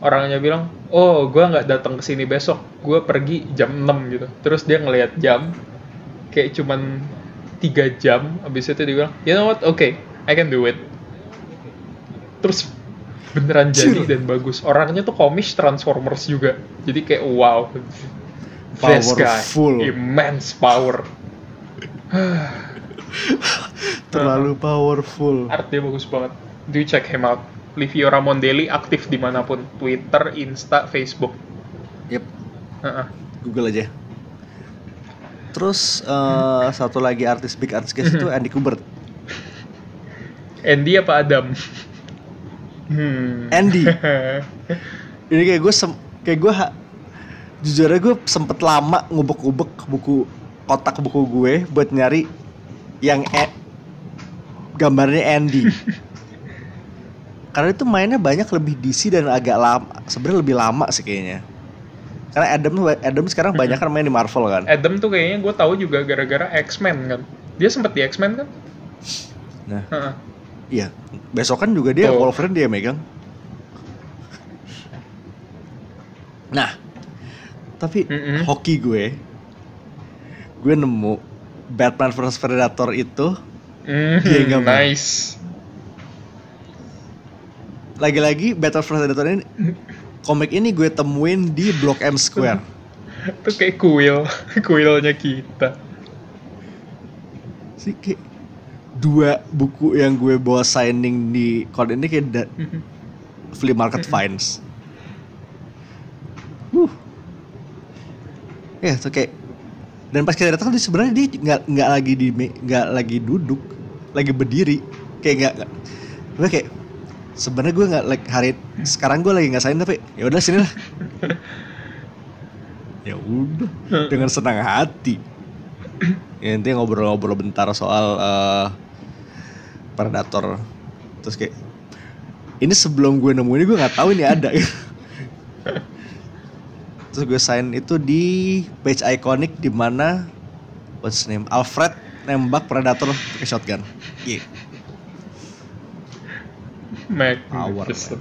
orangnya bilang, oh gua nggak datang ke sini besok, gue pergi jam 6 gitu. Terus dia ngelihat jam, kayak cuman tiga jam, abis itu dia bilang, you know what, oke, I can do it. Terus beneran jadi dan bagus. Orangnya tuh komis Transformers juga, jadi kayak wow, Powerful. immense power. Terlalu powerful. Art dia bagus banget. Do check him out. Livio Ramondelli aktif di mana pun. Twitter, Insta, Facebook. Yep, Heeh. Google aja. Terus eh, satu lagi artis big artis guys itu Andy Kubert. Andy apa Adam? Hmm. Andy. Ini kayak gue sem kayak gue ha- jujur aja gue sempet lama ngubek-ngubek buku kotak buku gue buat nyari yang e- gambarnya Andy. Karena itu mainnya banyak lebih DC dan agak lama, sebenarnya lebih lama sih kayaknya. Karena Adam tuh- Adam sekarang banyak kan main di Marvel kan. Adam tuh kayaknya gue tahu juga gara-gara X-Men kan. Dia sempet di X-Men kan? Nah, iya. Besok kan juga dia Tuh. Wolverine dia megang. Nah, tapi Mm-mm. hoki gue, gue nemu Batman vs Predator itu Hmm, Dia nice. lagi-lagi Batman vs Predator ini komik ini gue temuin di Blok M Square. Itu kayak kuil, kuilnya kita. Sih kayak dua buku yang gue bawa signing di kode ini kayak da- flea market finds. Wuh. Ya, tuh kayak dan pas kita datang dia sebenarnya dia nggak nggak lagi di nggak lagi duduk, lagi berdiri, kayak nggak gue kayak sebenarnya gue nggak like hari sekarang gue lagi nggak sign tapi ya udah sini lah. Ya udah dengan senang hati. Ya intinya ngobrol-ngobrol bentar soal eh, predator. Terus kayak ini sebelum gue nemu ini gue nggak tahu ini ada terus gue sign itu di page iconic di mana what's name Alfred nembak predator pakai shotgun Iya. Magnificent.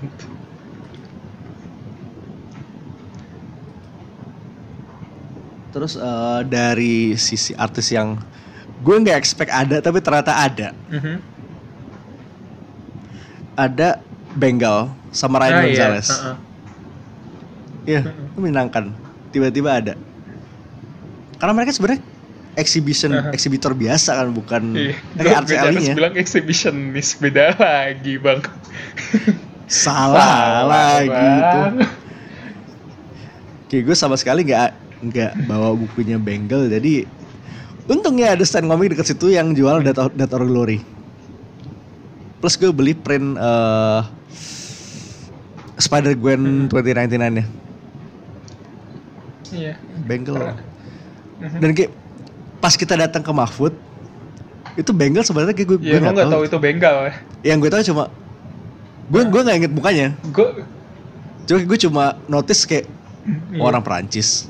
Terus eh, dari sisi artis yang gue nggak expect ada tapi ternyata ada. Mhm. Ada Bengal sama Ryan Ah, iya, Gonzalez. uh-uh. Iya, itu menyenangkan. Tiba-tiba ada. Karena mereka sebenarnya exhibition Uh-huh. exhibitor biasa kan bukan Iya, kayak gue RCL-nya. bilang exhibitionist beda lagi bang. Salah lagi itu. Bang. Kayak gue sama sekali nggak nggak bawa bukunya Bengal jadi untungnya ada stand komik deket situ yang jual Death or Glory. Plus gue beli print eh Spider Gwen 2099 nya Iya. Bengal. Keren. Mhm. Dan kayak pas kita datang ke Mahfud itu Bengal sebenarnya kayak gue gue Iya, lo nggak tahu. tahu itu Bengal ya? Yang gue tahu cuma gue gue nggak inget mukanya. Gue, Cuma gue cuma notice kayak Iya. orang Perancis.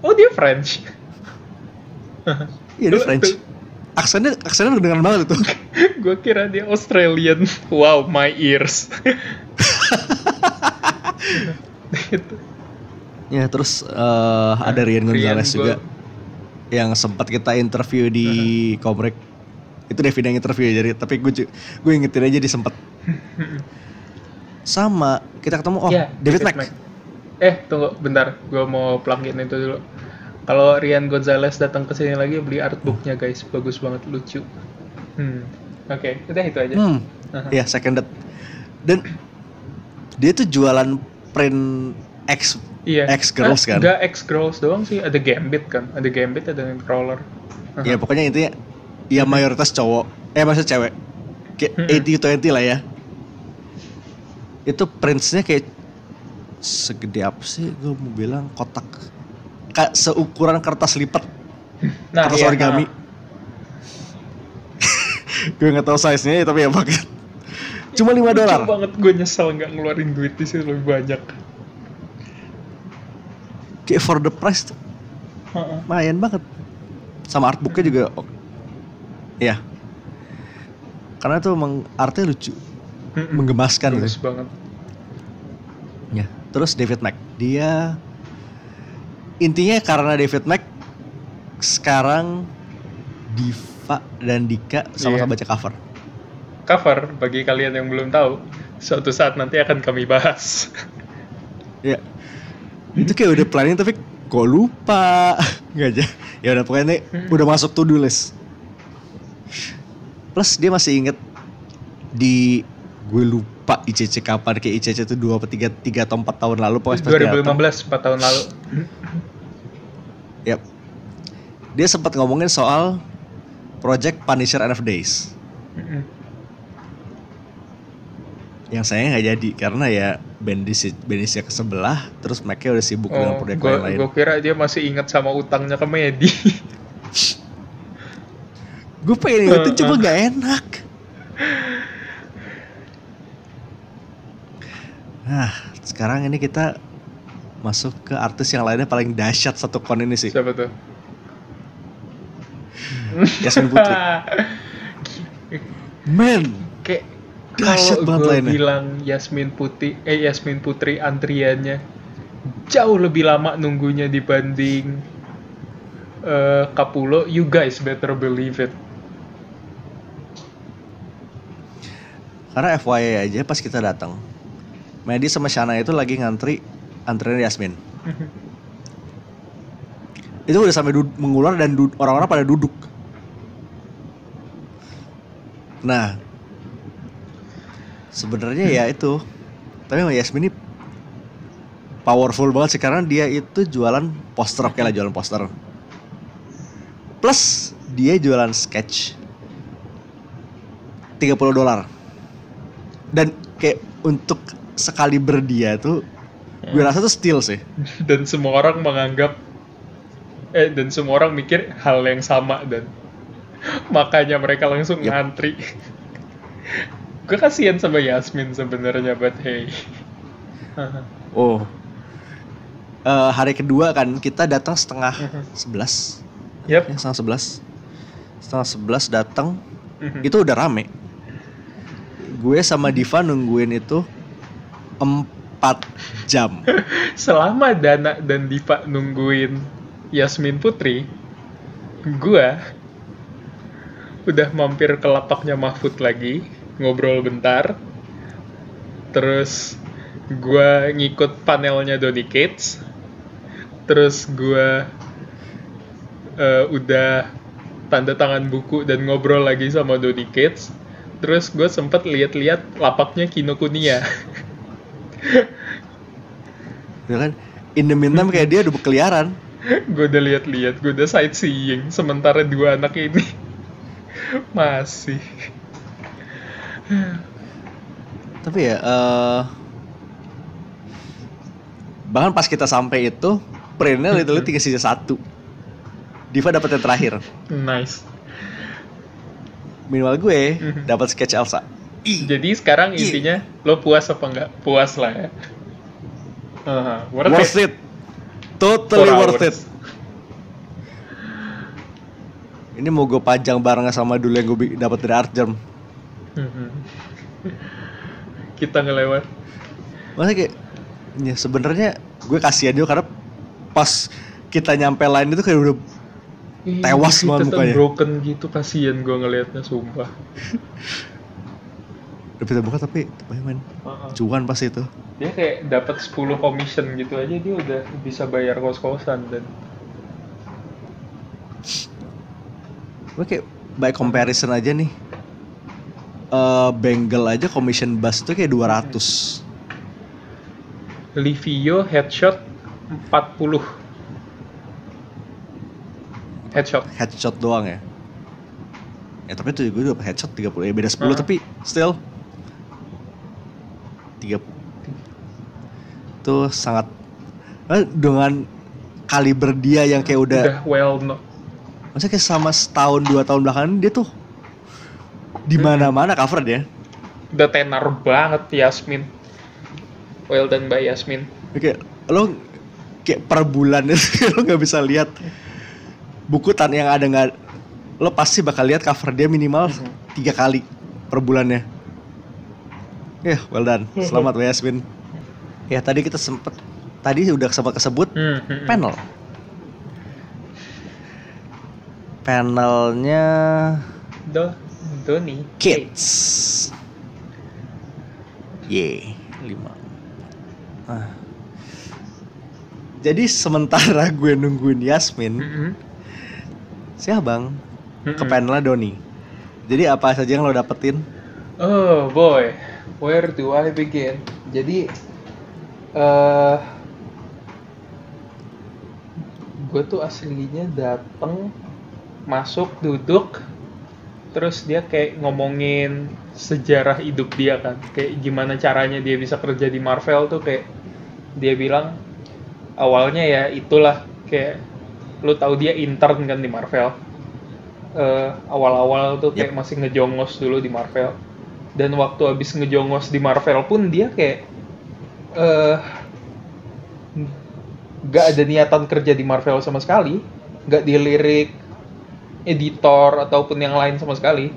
oh dia French. Iya dia French. Aksennya aksennya kedengeran banget itu. gue kira dia Australian. Wow, my ears. Gitu. Ya terus eh, ada Rian Rian, Gonzalez gua- juga yang sempat kita interview di Komrek. Itu Devin yang interview jadi tapi gue gue ingetin aja dia sempat. Sama kita ketemu oh Ya, David, Mack. Eh, tunggu bentar. Gue mau plugin itu dulu. Kalau Rian Gonzalez datang ke sini lagi beli artbooknya guys, bagus banget, lucu. Hmm. Oke, udah itu aja. Hmm. Aha. Ya seconded. Dan dia tuh jualan print X Iya. X Girls Ah, kan? Enggak X Girls doang sih, ada Gambit kan, ada Gambit, ada Nightcrawler. Aha. Ya pokoknya intinya ya mayoritas cowok. Eh maksudnya cewek. Kayak. 80 20 lah ya. Itu printsnya kayak segede apa sih? Gue mau bilang kotak. Kayak seukuran kertas lipat, Nah, kertas iya, origami. nah. gue nggak tahu size-nya tapi ya pakai. Cuma 5 Lucu dolar. banget gue nyesel nggak ngeluarin duit di lebih banyak. Kayak for the price tuh lumayan banget. Sama artbooknya juga oke. Ya. Karena tuh emang artnya lucu, Mm-mm. menggemaskan Bagus gitu. banget. Ya. Terus David Mack, dia intinya karena David Mack sekarang Diva dan Dika sama-sama Iya. baca cover. Cover bagi kalian yang belum tahu, suatu saat nanti akan kami bahas. Ya. Itu kayak udah planning tapi kok lupa. Nggak aja. Ya udah pokoknya ini udah masuk to do list. Plus dia masih inget di gue lupa ICC kapan kayak ICC itu 2 atau 3, 3 atau 4 tahun lalu pokoknya pas dia datang. 2015, 4 tahun lalu. Yap. Dia sempat ngomongin soal project Punisher End of Days. Yang saya nggak jadi karena ya Bendis Bendisnya ke sebelah, terus mereka udah sibuk dengan Oh, proyek gue lain-lain. gue kira dia masih ingat sama utangnya ke Medi. Gue pengen ingetin cuma gak enak. Nah, sekarang ini kita masuk ke artis yang lainnya paling dahsyat satu kon ini sih. Siapa tuh? Yasmin Putri. Men, Dahsyat kalau banget gue lainnya. bilang Yasmin Putri, eh Yasmin Putri antriannya jauh lebih lama nunggunya dibanding eh Kapulo. You guys better believe it. karena FYI aja pas kita datang, Medi sama Shana itu lagi ngantri antrian Yasmin. Itu udah sampai mengular dan orang-orang pada duduk. Nah, sebenarnya ya itu. Tapi Yasmin ini powerful banget sih karena dia itu jualan poster oke lah jualan poster. Plus dia jualan sketch 30 dolar. Dan kayak untuk sekali berdia tuh gue rasa tuh steal sih dan semua orang menganggap eh dan semua orang mikir hal yang sama dan makanya mereka langsung Yep. ngantri gue kasihan sama Yasmin sebenarnya but hey. Oh. Eh, hari kedua kan kita datang setengah sebelas. Yep. Ya setengah sebelas. Setengah sebelas datang. Mhm. itu udah rame. Gue sama Diva nungguin itu empat jam. Selama Dana dan Diva nungguin Yasmin Putri gua udah mampir ke lapaknya Mahfud lagi ngobrol bentar. Terus gua ngikut panelnya Donny Cates. Terus gua eh, udah tanda tangan buku dan ngobrol lagi sama Donny Cates. Terus gue sempet lihat-lihat lapaknya Kinokuniya ya kan? In the meantime kayak dia udah berkeliaran gue udah lihat-lihat, gue udah sightseeing. Sementara dua anak ini. Masih. Tapi ya eh bahkan pas kita sampai itu printnya literally tinggal sisa satu Diva dapat yang terakhir Nice. minimal gue Mhm. dapat sketch Elsa Jadi sekarang intinya lo puas apa enggak? Puas lah ya. Aha, worth, worth it. it totally Four worth it hours. ini mau gue pajang bareng sama dulu yang gue dapat dari art jam Mhm. Kita ngelewat. Masa kayak ya sebenarnya gue kasihan juga karena pas kita nyampe line itu kayak udah Ih, Tewas banget mukanya. broken gitu kasihan gue ngelihatnya sumpah. udah bisa buka tapi tapi men Aha. cuan pas itu Dia kayak dapat 10 commission gitu aja dia udah bisa bayar kos-kosan dan gue kayak by comparison aja nih eh Bengal aja commission bass itu kayak 200 Livio headshot 40 headshot. Headshot doang ya? Ya tapi itu gue dapat headshot 30 ya beda 10 Heeh. tapi still. 3 itu sangat eh, dengan kaliber dia yang kayak udah, udah well no. Maksudnya kayak sama setahun dua tahun belakangan dia tuh di mana-mana cover dia udah tenar banget Yasmin. Well done by Yasmin. Kayak lo kayak per bulan itu lo nggak bisa lihat buku tan yang ada nggak lo pasti bakal lihat cover dia minimal tiga kali per bulannya. Ya well done. Selamat Mbak Yasmin. Ya tadi kita sempet tadi udah sempat kesebut Hmm, hmm, hmm. panel. Panelnya Do Doni kids ye lima ah. jadi sementara gue nungguin Yasmin Mm-mm. si abang ke Mm-mm. panelnya Doni jadi apa saja yang lo dapetin Oh boy, where do I begin? Jadi, eh gue tuh aslinya dateng, masuk, duduk, terus dia kayak ngomongin sejarah hidup dia kan, kayak gimana caranya dia bisa kerja di Marvel tuh kayak dia bilang awalnya ya itulah kayak lu tahu dia intern kan di Marvel. Eh, awal-awal tuh kayak masih ngejongos dulu di Marvel. Dan waktu habis ngejongos di Marvel pun dia kayak eh nggak ada niatan kerja di Marvel sama sekali. Nggak dilirik editor ataupun yang lain sama sekali.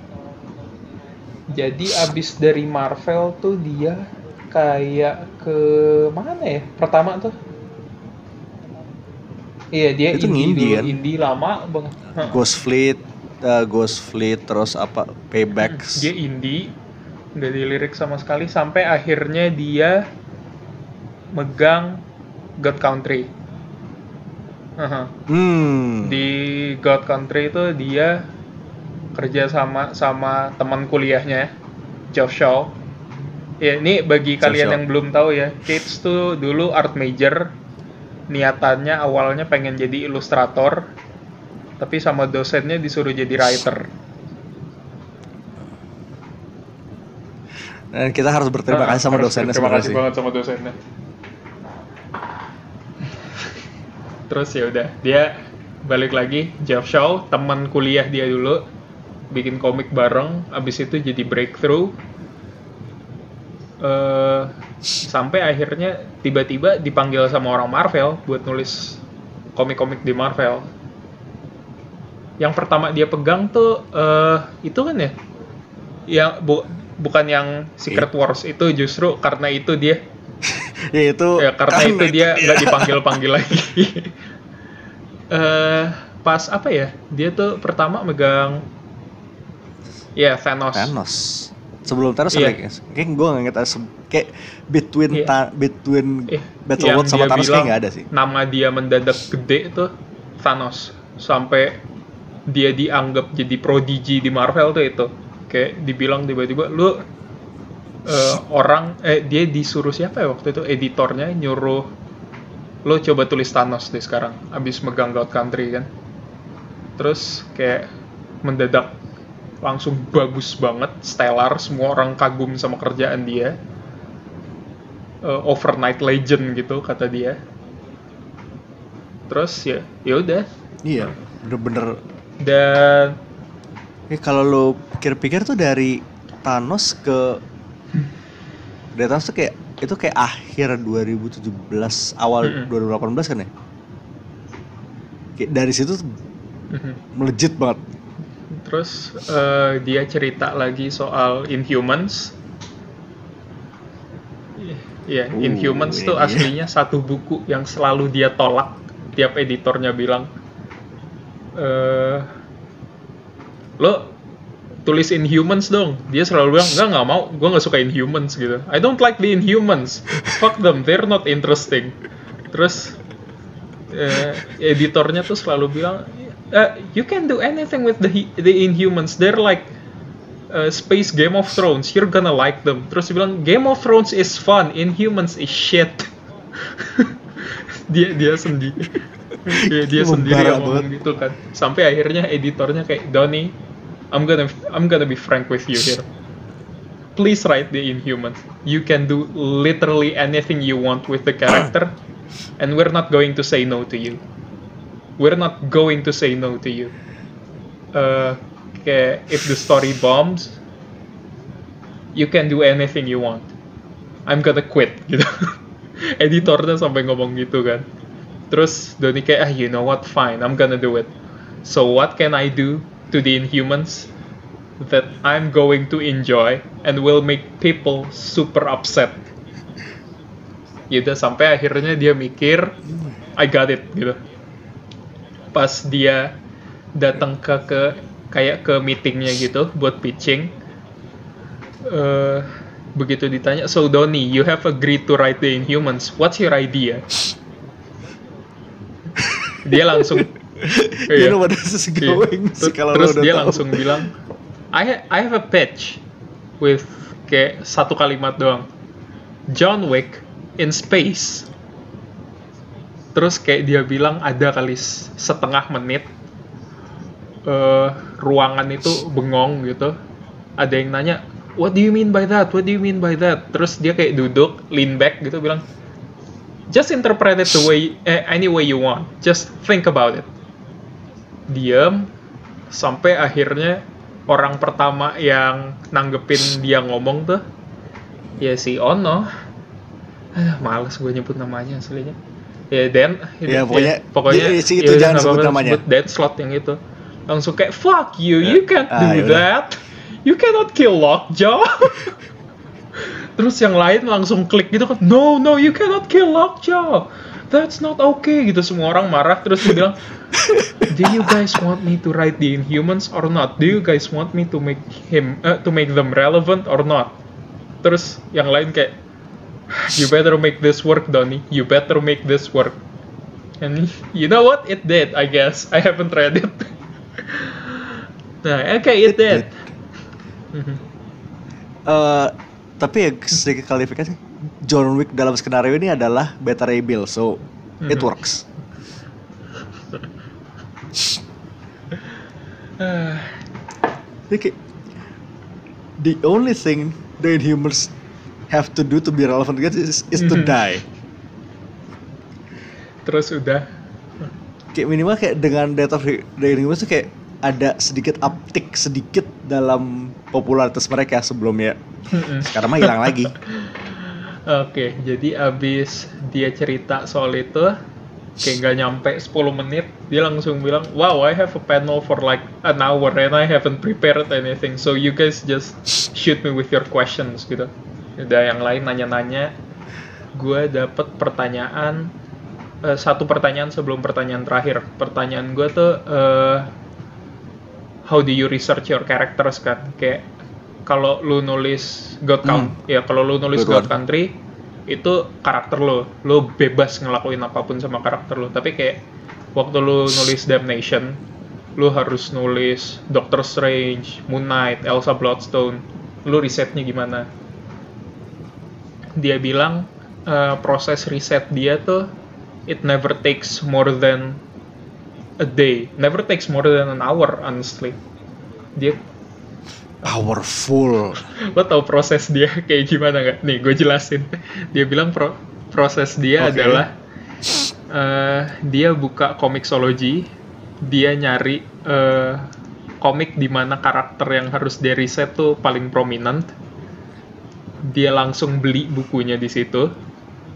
Jadi abis dari Marvel tuh dia kayak ke mana ya? Pertama tuh. Iya dia Itu indie indie dulu kan? indie lama banget. Ghost Fleet eh, Ghost Fleet terus apa Paybacks. Dia indie nggak dilirik sama sekali sampai akhirnya dia megang God Country Aha. hmm di God Country itu dia kerja sama sama teman kuliahnya Geoff Shaw ya ini bagi Geoff kalian Shaw. yang belum tahu ya Cates tuh dulu art major niatannya awalnya pengen jadi ilustrator tapi sama dosennya disuruh jadi writer Dan kita harus berterima Ah, kasih sama dosennya Terima kasih sih. banget sama dosennya. Terus ya udah, dia balik lagi Jeff Shaw, teman kuliah dia dulu, bikin komik bareng, abis itu jadi breakthrough. eh sampai akhirnya tiba-tiba dipanggil sama orang Marvel buat nulis komik-komik di Marvel. Yang pertama dia pegang tuh eh itu kan ya, yang bu- bukan yang Secret Wars itu justru karena itu dia Ya itu ya karena itu dia nggak dipanggil-panggil lagi. Eh pas apa ya? Dia tuh pertama megang ya Thanos. Thanos. Sebelum Thanos Iya. kayak kayak gue nggak ngerti kayak between Iya. ta- between Eh, Battle yang World sama dia Thanos kayak bilang nggak ada sih. Nama dia mendadak gede tuh Thanos sampai dia dianggap jadi prodigi di Marvel tuh itu. Kayak dibilang tiba-tiba lu eh, orang eh dia disuruh siapa ya waktu itu? Editornya nyuruh lo coba tulis Thanos deh sekarang abis megang God Country kan? Terus kayak mendadak langsung bagus banget stellar semua orang kagum sama kerjaan dia. Eh, overnight legend gitu kata dia. Terus ya ya udah. Iya, bener-bener. dan Ya kalau lo pikir-pikir tuh dari Thanos ke dari Thanos tuh kayak itu kayak akhir 2017 awal Mm-mm. 2018 kan ya. Kayak dari situ tuh mhm. melejit banget. terus eh, dia cerita lagi soal Inhumans Iya, Uh, Inhumans tuh ini. aslinya satu buku yang selalu dia tolak. Tiap editornya bilang, eh lo tulis Inhumans dong. Dia selalu bilang, enggak, nggak mau. Gue nggak suka Inhumans gitu. I don't like the Inhumans. Fuck them, they're not interesting. Terus eh, editornya tuh selalu bilang, "Eh, you can do anything with the the Inhumans. They're like uh, Space Game of Thrones, you're gonna like them. Terus dia bilang Game of Thrones is fun, Inhumans is shit. dia dia sendiri dia, dia sendiri yang ngomong gitu kan. Sampai akhirnya editornya kayak Donny, I'm gonna I'm gonna be frank with you here. Please write the Inhumans. You can do literally anything you want with the character, and we're not going to say no to you. We're not going to say no to you. Uh, kayak if the story bombs, you can do anything you want. I'm gonna quit gitu. Editornya sampai ngomong gitu kan. Terus Doni kayak ah you know what fine I'm gonna do it. So what can I do to the Inhumans that I'm going to enjoy and will make people super upset. Gitu sampai akhirnya dia mikir I got it gitu. Pas dia datang ke ke kayak ke meetingnya gitu buat pitching. eh begitu ditanya, so Donny, you have agreed to write the Inhumans. What's your idea? Dia langsung You Iya. know what this is Iya. going sih Ter- kalau Terus lo udah dia tahu. langsung bilang, I I have a pitch with kayak satu kalimat doang. John Wick in space. Terus kayak dia bilang ada kali setengah menit eh, ruangan itu bengong gitu. Ada yang nanya, What do you mean by that? What do you mean by that? Terus dia kayak duduk, lean back gitu bilang, Just interpret it the way eh, any way you want. Just think about it diam sampai akhirnya orang pertama yang nanggepin dia ngomong tuh ya si Ono. Ah, males gue nyebut namanya aslinya. Ya Dan Ya, pokoknya- pokoknya dia- si itu ya jangan sebut namanya. sebut Dan slot yang itu. Langsung kayak fuck you you can't Ah, do yaudah. that. You cannot kill Lockjaw. Terus yang lain langsung klik gitu kan no no you cannot kill Lockjaw that's not okay gitu. Semua orang marah terus dia bilang do you guys want me to write the Inhumans or not? Do you guys want me to make him uh, to make them relevant or not? Terus yang lain kayak you better make this work Donny you better make this work. And you know what? It did I guess. I haven't read it. Nah okay it, It did, did. Eh, tapi ya sedikit klarifikasi John Wick dalam skenario ini adalah Beta Ray Bill so it Mhm. works kayak the only thing the Inhumans have to do to be relevant again is, is to Mhm. die. terus udah Kayak minimal kayak dengan Death of the Inhumans tuh kayak ada sedikit uptick sedikit dalam popularitas mereka sebelumnya. Sekarang mah hilang lagi. Oke, jadi abis dia cerita soal itu, kayak nggak nyampe 10 menit, dia langsung bilang, Wow, I have a panel for like an hour and I haven't prepared anything, so you guys just shoot me with your questions gitu. Udah yang lain nanya-nanya, gue dapet pertanyaan, eh, satu pertanyaan sebelum pertanyaan terakhir. Pertanyaan gue tuh, eh, how do you research your characters kan? Kayak kalau lu nulis God Count, ya kalau lu nulis God one. Country itu karakter lo, lo bebas ngelakuin apa pun sama karakter lo. Tapi kayak waktu lu nulis Damnation, lu harus nulis Doctor Strange, Moon Knight, Elsa Bloodstone, lu risetnya gimana? Dia bilang eh, proses riset dia tuh it never takes more than a day, never takes more than an hour honestly. Dia Powerful. lo tau proses dia kayak gimana nggak? Nih, gue jelasin. Dia bilang pro- proses dia Oke. adalah eh, dia buka Comixology, dia nyari eh, komik di mana karakter yang harus dia riset tuh paling prominent. Dia langsung beli bukunya di situ.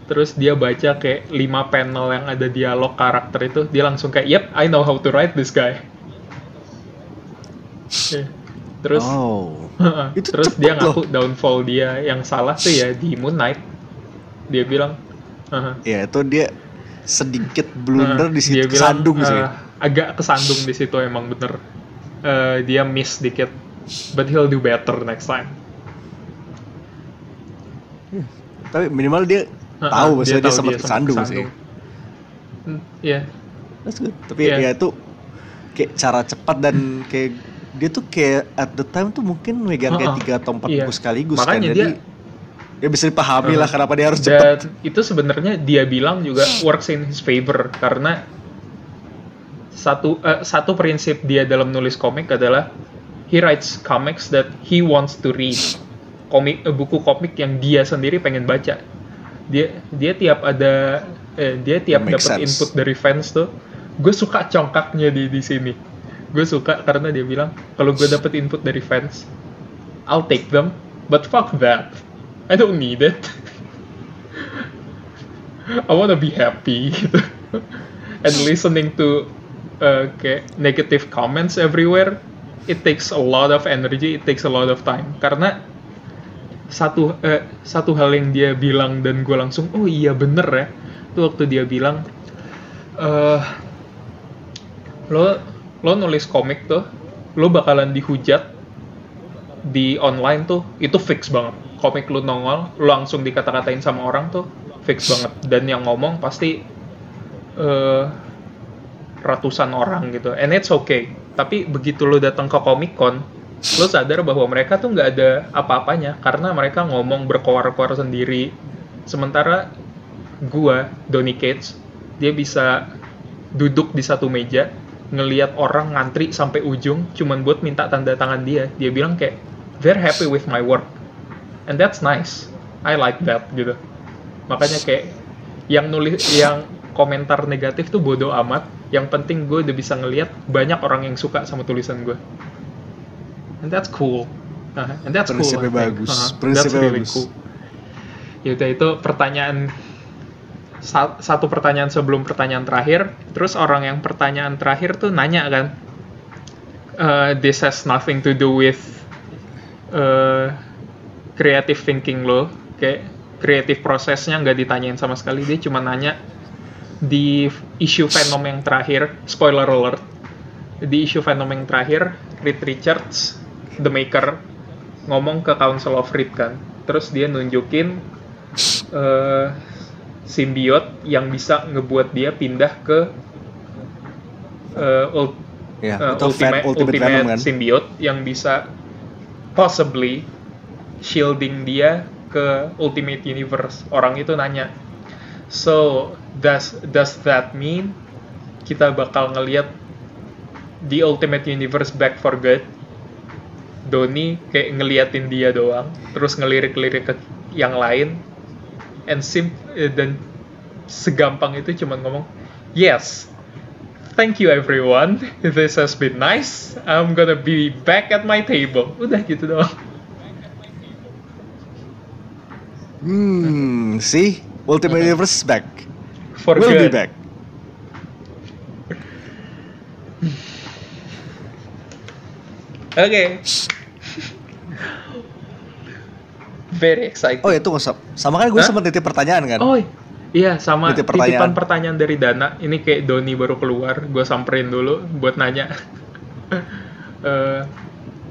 Terus dia baca kayak 5 panel yang ada dialog karakter itu, dia langsung kayak, "Yep, I know how to write this guy." Terus oh. Itu Terus dia loh. ngaku downfall dia yang salah tuh ya di Moon Knight. Dia bilang. Ya itu dia sedikit blunder Heeh, di situ dia bilang, kesandung sih. eh, agak kesandung di situ emang bener. Eh, dia miss dikit, but he'll do better next time. Tapi minimal dia Heeh, tahu maksudnya dia, tahu sempat kesandung, sih. Hmm, Iya, That's good. Tapi Iya. ya itu kayak cara cepat dan kayak dia tuh kayak at the time tuh mungkin megang kayak tiga atau empat Iya. buku sekaligus Makanya kan. dia- Jadi ya bisa dipahami Heeh. lah kenapa dia harus cepat. itu sebenarnya dia bilang juga works in his favor karena satu eh, satu prinsip dia dalam nulis komik adalah he writes comics that he wants to read komik eh, buku komik yang dia sendiri pengen baca dia dia tiap ada eh, dia tiap dapat input dari fans tuh gue suka congkaknya di di sini gue suka karena dia bilang kalau gue dapat input dari fans I'll take them but fuck that. I don't need it. I wanna be happy gitu. and listening to uh, kayak negative comments everywhere it takes a lot of energy it takes a lot of time. Karena satu eh, satu hal yang dia bilang dan gue langsung oh iya bener ya. Itu waktu dia bilang eh lo lo nulis komik tuh lo bakalan dihujat di online tuh itu fix banget. Komik lu nongol lu langsung dikata-katain sama orang tuh fix banget. Dan yang ngomong pasti eh, ratusan orang gitu. And it's okay. Tapi begitu lu datang ke Comic Con lu sadar bahwa mereka tuh nggak ada apa-apanya. Karena mereka ngomong berkoar-koar sendiri. Sementara gua Donny Cates dia bisa duduk di satu meja ngelihat orang ngantri sampai ujung cuman buat minta tanda tangan dia. Dia bilang kayak they're happy with my work. And that's nice. I like that gitu. Makanya kayak yang nulis yang komentar negatif tuh bodoh amat. Yang penting gue udah bisa ngelihat banyak orang yang suka sama tulisan gue. And that's cool. Nah, and that's Prinsipnya cool think. bagus. Uh-huh. Prinsipnya really bagus. cool. Yaudah itu pertanyaan satu pertanyaan sebelum pertanyaan terakhir. Terus orang yang pertanyaan terakhir tuh nanya kan "Uh, this has nothing to do with uh, creative thinking lo. Kayak creative prosesnya nggak ditanyain sama sekali. Dia cuma nanya di isu Venom yang terakhir. Spoiler alert. Di isu Venom yang terakhir Reed Richards the maker ngomong ke Council of Reed kan. Terus dia nunjukin eh simbiot yang bisa ngebuat dia pindah ke eh, ul- Ya, eh, itu ultimate, Ultimate, Ultimate, Venom kan. symbiote yang bisa possibly shielding dia ke Ultimate Universe. Orang itu nanya, so does does that mean kita bakal ngelihat the Ultimate Universe back for good? Doni kayak ngeliatin dia doang terus ngelirik-lirik ke yang lain and sim eh, dan segampang itu cuman ngomong yes thank you everyone. This has been nice. I'm gonna be back at my table. Udah gitu doang. Hmm, see, Ultimate Universe is back. for Will be good. back. oke very excited Oh ya tunggu Sob. sama kan gue sempat titip pertanyaan kan. Oh iya sama Titip titipan pertanyaan. pertanyaan dari Dana. Ini kayak Doni baru keluar, gue samperin dulu buat nanya. Eh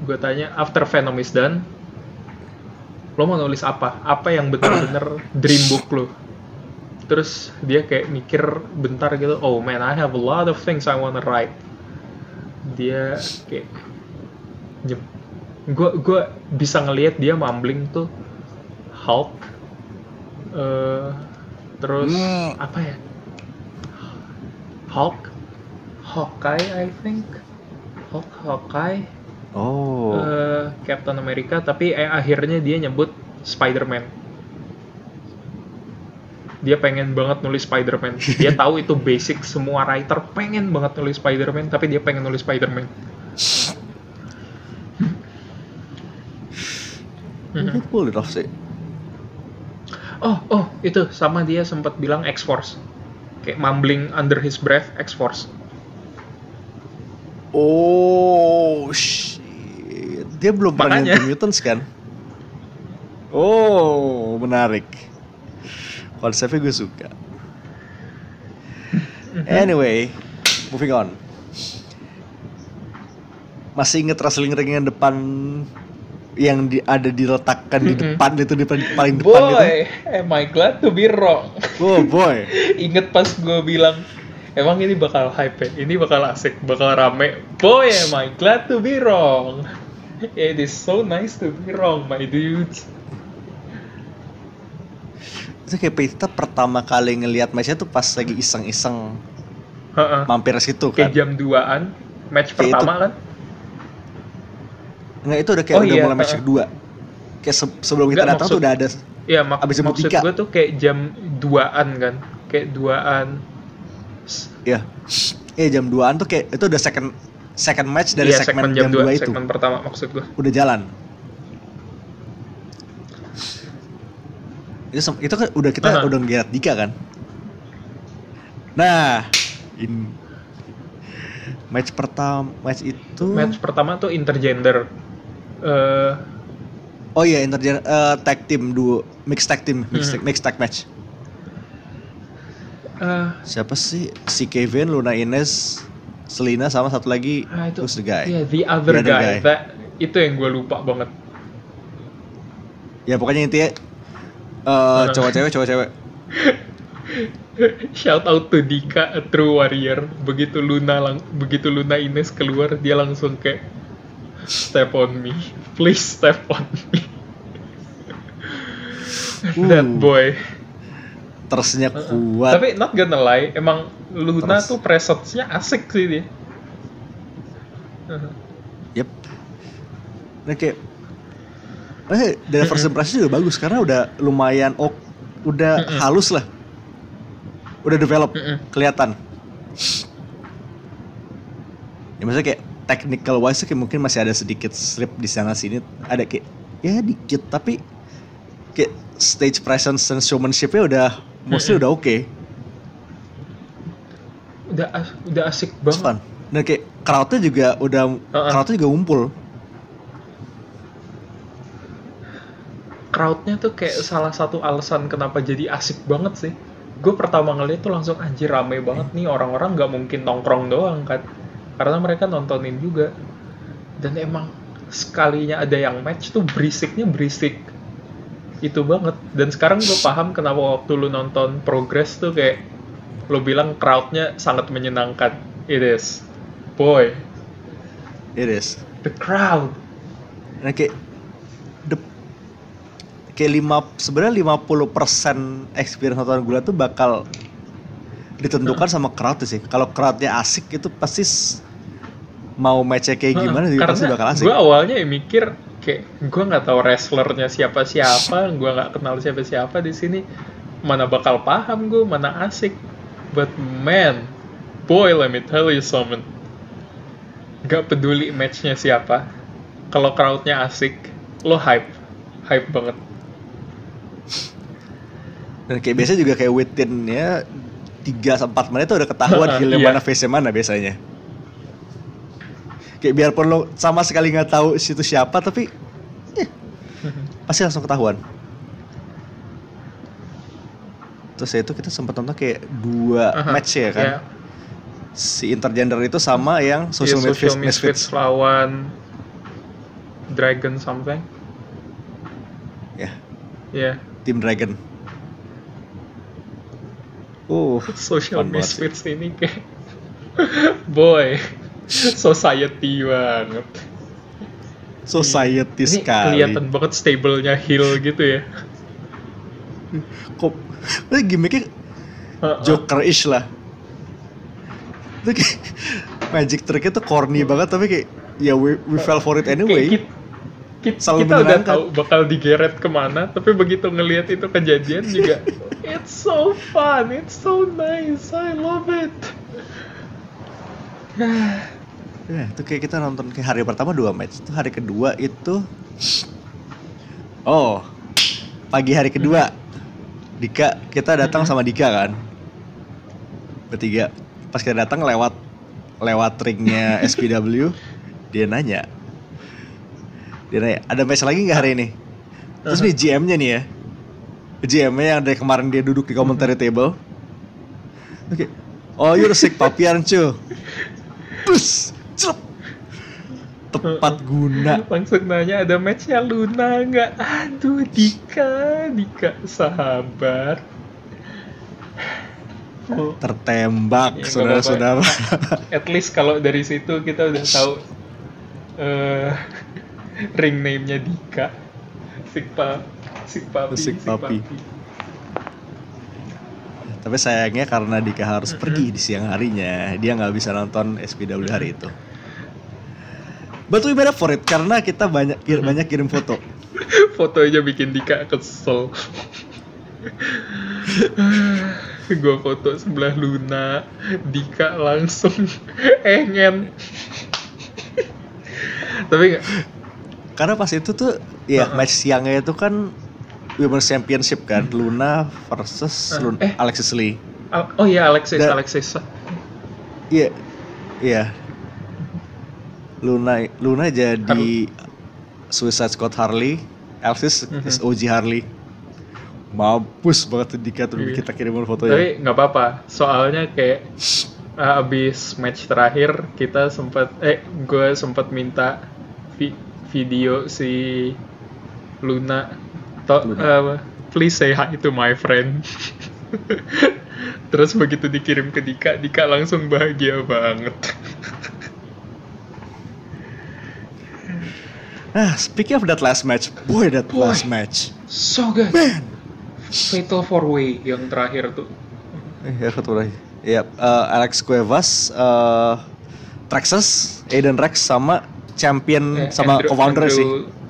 gue tanya after Venom is done, lo mau nulis apa? Apa yang bener-bener dream book lo? Terus dia kayak mikir bentar gitu, oh man I have a lot of things I wanna write. Dia kayak gue gue bisa ngelihat dia mumbling tuh Hulk eh terus Hmm. apa ya Hulk Hawkeye I think Hulk Hawkeye Oh. eh, Captain America tapi eh, akhirnya dia nyebut Spider-Man dia pengen banget nulis Spider-Man dia tahu itu basic semua writer pengen banget nulis Spider-Man tapi dia pengen nulis Spider-Man Mungkin pull it off sih. Oh, oh, itu sama dia sempat bilang X-Force. Kayak mumbling under his breath X-Force. Oh shit. Dia belum pernah nyentuh mutants kan? Oh, menarik. Konsepnya gue suka. Anyway, moving on. Masih inget wrestling ring yang depan yang di, ada diletakkan di depan itu di paling- depan gitu? Boy, am I glad to be wrong. Oh boy. Ingat pas gue bilang, emang ini bakal hype ya? Ini bakal asik, bakal rame. Boy, am I glad to be wrong. It is so nice to be wrong, my dudes. Itu kayak kita pertama kali ngelihat matchnya tuh pas lagi iseng-iseng Heeh. mampir situ Kayak kan. jam 2-an, match Kayak pertama kan? Nggak itu udah kayak Oh udah iya, mulai match kedua. Kayak se- sebelum kita datang maksud- tuh udah ada Iya, mak Abis jam maksud tiga. gue tuh kayak jam 2-an kan? Kayak 2-an. ya. Iya jam 2-an tuh kayak itu udah second second match dari Iya, segmen, segmen jam 2 2, itu. segmen pertama maksud gue. Udah jalan. Itu, itu kan udah kita Uh-huh. udah ngeliat Dika kan. Nah, in match pertama match itu Match pertama tuh intergender. Eh Oh iya intergen eh, tag team duo mix tag team mix, Hmm. mix tag match. eh, Siapa sih? Si Kevin, Luna Ines, Selina sama satu lagi ah, itu who's the guy? Iya, the other, The other guy. guy. That itu yang gue lupa banget. Ya pokoknya intinya eh Uh-huh. cowok cewek cowok cewek. Shout out to Dika, a true warrior. Begitu Luna lang begitu Luna Ines keluar, dia langsung kayak step on me. Please step on me. That Uh, boy. Terusnya Uh-uh. kuat. Tapi not gonna lie, emang Luna Terus. tuh presence-nya asik sih dia. Yep. Nah kayak Eh, dari first impression juga bagus karena udah lumayan ok, udah halus lah. Udah develop, kelihatan. Ya maksudnya kayak technical wise kayak mungkin masih ada sedikit slip di sana sini, ada kayak ya dikit tapi kayak stage presence dan showmanship-nya udah mostly Mm-mm. udah oke. Udah as- udah asik banget. fun. Dan kayak crowd-nya juga udah Uh-uh. crowd-nya juga ngumpul. crowdnya tuh kayak salah satu alasan kenapa jadi asik banget sih. Gue pertama ngeliat tuh langsung anjir rame banget nih orang-orang nggak mungkin nongkrong doang kan, karena mereka nontonin juga. Dan emang sekalinya ada yang match tuh berisiknya berisik itu banget. Dan sekarang gue paham kenapa waktu lu nonton Progress tuh kayak lu bilang crowdnya sangat menyenangkan. It is, boy, It is. the crowd. Nah kayak the, kayak lima sebenarnya 50% experience nonton gula tuh bakal ditentukan sama crowd sih. Kalau crowdnya asik itu pasti mau matchnya kayak gimana juga pasti bakal asik. gue awalnya ya mikir kayak gue nggak tahu wrestlernya siapa siapa gue nggak kenal siapa siapa di sini mana bakal paham gue mana asik but man boy let me tell you something gak peduli matchnya siapa kalau crowdnya asik lo hype hype banget Dan kayak biasa juga kayak within ya 3 sampai 4 menit tuh udah ketahuan yang Iya. mana face mana biasanya. Kayak biarpun lo sama sekali nggak tahu situ siapa tapi eh, pasti langsung ketahuan. Terus itu kita sempat nonton kayak dua Aha, match ya kan. ya. Si intergender itu sama yang social, Iya, misfits, social misfits lawan dragon something Ya, ya Team Dragon. Uh, social misfits ini kayak boy society banget society ini sekali. kelihatan banget stable-nya heel gitu ya Kok ini gimmicknya Heeh. Joker-ish lah. Itu kayak magic trick itu corny banget tapi kayak ya we, we fell for it Kayak anyway. kit- kit- Selalu kita udah tahu bakal digeret ke mana tapi begitu ngelihat itu kejadian juga it's so fun it's so nice I love it Ya, itu kayak kita nonton kayak hari pertama dua match. Itu hari kedua itu Oh, pagi hari kedua Dika kita datang sama Dika kan. Bertiga. Pas kita datang lewat lewat ringnya SPW, dia nanya. Dia nanya, ada match lagi nggak hari ini? Terus nih GM-nya nih ya. GM-nya yang dari kemarin dia duduk di commentary table. Oke. Oh, you're sick puppy aren't you? Bus, celup. Tepat guna. langsung nanya ada matchnya Luna nggak aduh Dika Dika sahabat Oh, Tertembak, Ya, saudara-saudara. at least kalau dari situ kita udah tahu eh ring name-nya Dika Sik pa Sik Papi Sik Papi. Tapi sayangnya karena Dika harus pergi di siang harinya, dia nggak bisa nonton SPW hari itu. Made up for it karena kita banyak kir- banyak kirim foto. foto aja bikin Dika kesel gue foto sebelah Luna Dika langsung engen tapi Karena pas itu tuh ya Uh-uh. match siangnya itu kan Women's Championship kan, Luna versus Uh, Lun- eh. Alexis Lee. Al- oh iya Alexis Da- Alexis Iya, iya. Luna Luna jadi Suicide Squad Harley, Alexis Mhm. is OG Harley. Mampus banget tuh Dika tuh Iya. kita kirimin fotonya. tapi nggak apa-apa soalnya kayak uh, abis match terakhir kita sempat eh gue sempat minta vi- video si Luna to Luna. uh, please say hi to my friend terus begitu dikirim ke Dika Dika langsung bahagia banget Nah, speaking of that last match, boy that Boy. last match. so good Man. Fatal Four Way yang terakhir tuh Eh, ya satu lagi. Iya, Alex Cuevas, eh Traxxas, Aiden Rex sama champion Eh, sama Andrew- co-founder sih. Andrew-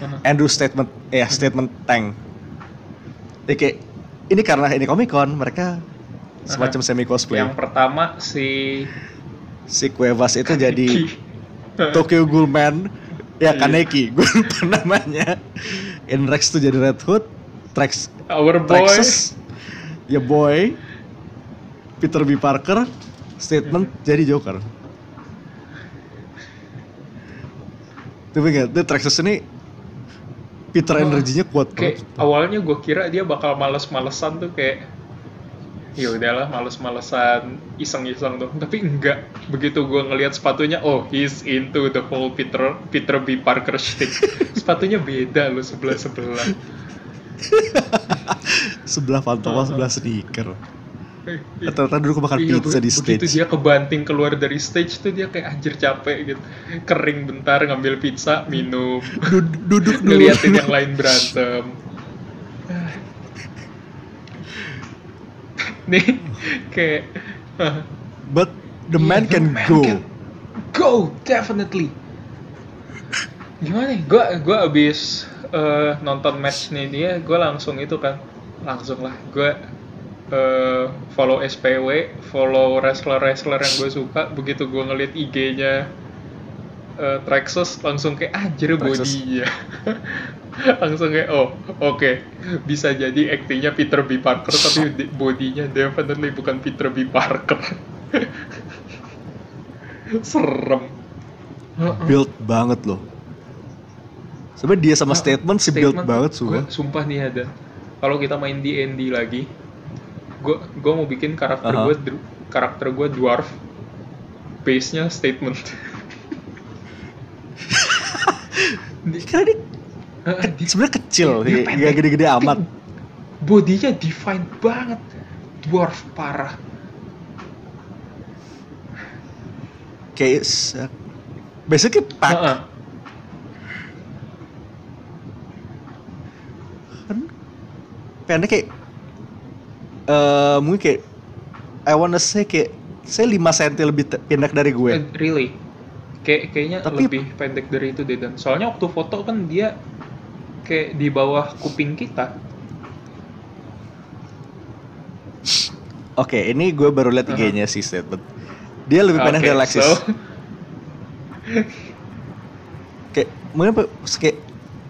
Uh-huh. Andrew statement ya statement tank. Ya, kayak ini karena ini Comic Con mereka semacam semi cosplay. yang pertama si Si Cuevas itu jadi Ki. Tokyo Ghoulman ya Iya. Kaneki gue lupa namanya. In Rex tuh jadi Red Hood, Trax Our boy ya boy, Peter B Parker statement jadi Joker. Tapi enggak, tuh Traxxas ini Peter Oh, energinya kuat kayak banget. awalnya gue kira dia bakal males-malesan tuh kayak ya udahlah males-malesan iseng-iseng tuh tapi enggak. Begitu gue ngelihat sepatunya oh he's into the whole Peter Peter B. Parker shtick. Sepatunya beda loh sebelah sebelah Sebelah pantofel, sebelah sneaker. Ternyata dulu makan Iya, pizza di begitu stage. dia kebanting keluar dari stage tuh dia kayak anjir capek gitu. Kering bentar ngambil pizza minum. Dud- duduk dulu. ngeliatin yang lain berantem. Nih kayak But the Iya, man the can man go. can- go definitely. Gimana nih? Gue gue abis eh, nonton match nih dia gue langsung itu kan langsung lah. Gue eh, follow SPW follow wrestler wrestler yang gue suka. Begitu gue ngeliat IG-nya eh, Traxxas langsung kayak anjir Traxxas. bodinya langsung kayak oh oke bisa jadi aktingnya Peter B. Parker tapi di- bodinya definitely bukan Peter B. Parker. Serem. Build banget loh. Sebenarnya dia sama Nah, statement sih build banget sumpah. sumpah nih ada. Kalau kita main D&D lagi gue gue mau bikin karakter Aha. gue karakter gue dwarf base nya statement karena dia di- sebenarnya kecil Dia nggak gede-gede amat. bodinya define banget. Dwarf parah. Kayak se- basically pack. Heeh. kan? Pendek kayak eh mungkin kayak I wanna say kayak saya 5 cm lebih pendek dari gue. Eh, really? Kayak kayaknya Tapi- lebih pendek dari itu deh dan. Soalnya waktu foto kan dia kayak di bawah kuping kita. Oke ini gue baru lihat. IG-nya si statement. Dia lebih pendek Oke, dari Alexis. so, kayak mungkin kayak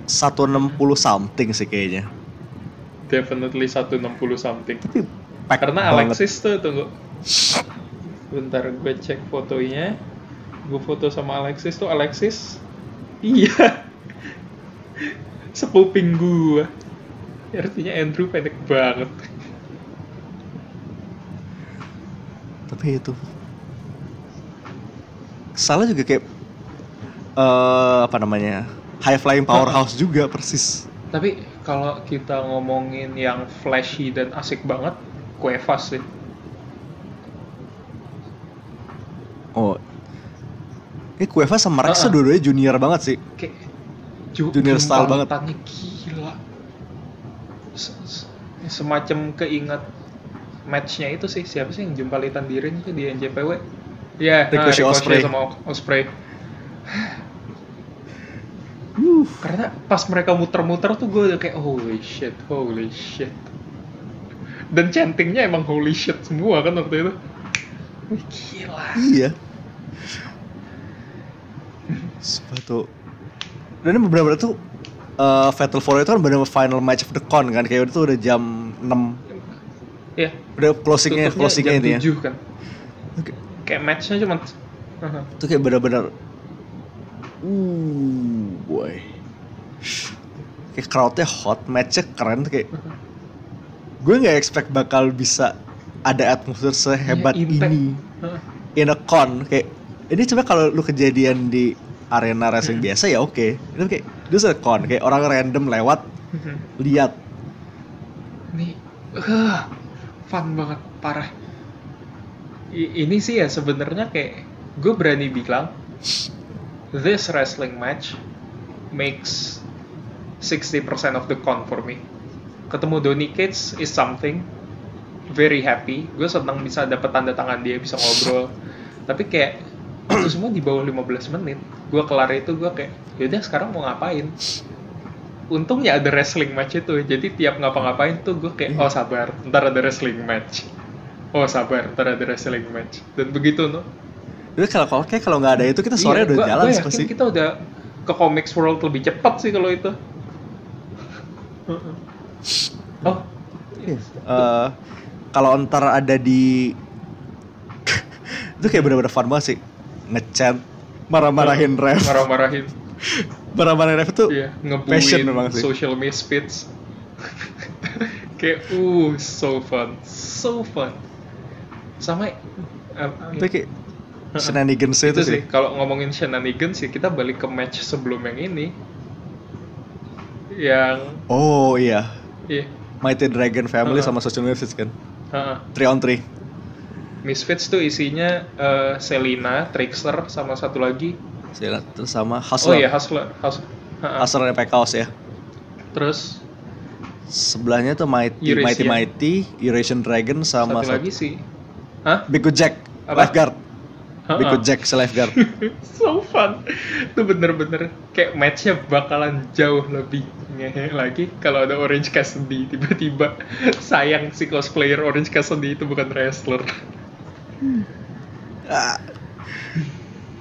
160 something sih kayaknya definitely 160 something. Tapi karena banget. Alexis tuh tunggu. Bentar gue cek fotonya. Gue foto sama Alexis tuh Alexis? Iya. Sepuping gue artinya Andrew pendek banget. Tapi itu. Salah juga kayak eh apa namanya high flying powerhouse juga persis. Tapi kalau kita ngomongin yang flashy dan asik banget Cuevas sih. Oh. Ini Cueva sama Rex Uh-uh. dua-duanya junior banget sih. Kayak ju- Junior style banget. gila. Se- se- semacam keinget matchnya itu sih. Siapa sih yang jembalitan diri itu? Di NJPW ya Ricochet Ospreay. sama Osprey uh, karena pas mereka muter-muter tuh gue kayak holy shit holy shit. Dan chantingnya emang holy shit semua kan waktu itu. Wih, gila. Iya. Sepatu. Dan ini benar-benar tuh eh, Fatal Four itu kan benar final match of the con kan. Kayak itu udah jam 6 ya udah closingnya tutupnya closingnya jam ini ya 7 kan. Oke. kayak matchnya cuma Haha. itu kayak benar-benar uh boy kayak crowdnya hot matchnya keren kayak gue nggak expect bakal bisa ada atmosfer sehebat impact. ini in a con kayak ini coba kalau lu kejadian di arena wrestling Hmm. biasa ya oke itu kayak itu a con kayak orang random lewat lihat Nih, uh, fun banget, parah. I- ini sih ya sebenarnya kayak gue berani bilang, this wrestling match makes 60% of the con for me. Ketemu Donny Cates is something very happy. Gue senang bisa dapet tanda tangan dia, bisa ngobrol. Tapi kayak itu semua di bawah 15 menit. Gue kelar itu gue kayak, yaudah sekarang mau ngapain? untungnya ada wrestling match itu jadi tiap ngapa-ngapain tuh gue kayak oh sabar ntar ada wrestling match oh sabar ntar ada wrestling match dan begitu no itu kalau kalau kayak kalau nggak ada itu kita sore Iya, udah gua- jalan gua sih yakin kita udah ke comics world lebih cepat sih kalau itu. Oh Eh, kalau ntar ada di itu kayak bener-bener fun banget sih. Ngechat marah-marahin ref. marah-marahin. Marah-marahin ref tuh iya passion memang sih. social misfits kayak uh so fun. So fun. Sama uh, itu kayak shenanigans itu, itu sih sih kalau ngomongin shenanigans sih kita balik ke match sebelum yang ini yang oh iya iya Mighty Dragon Family Uh-uh. sama Social Misfits kan heeh. three on three Misfits tuh isinya eh, Selina, Trickster, sama satu lagi. Sila- terus sama Oh Hustler iya, Hustler. Hustler yang pakai kaos ya Terus sebelahnya tuh Mighty Eurasian. Mighty Mighty Eurasian Dragon sama satu lagi sih. Hah? Big Good Jack Apa? Lifeguard Biko Jack lifeguard. so fun itu bener-bener kayak matchnya bakalan jauh lebih ngehe lagi kalau ada Orange Cassidy tiba-tiba sayang si cosplayer Orange Cassidy itu bukan wrestler Ah.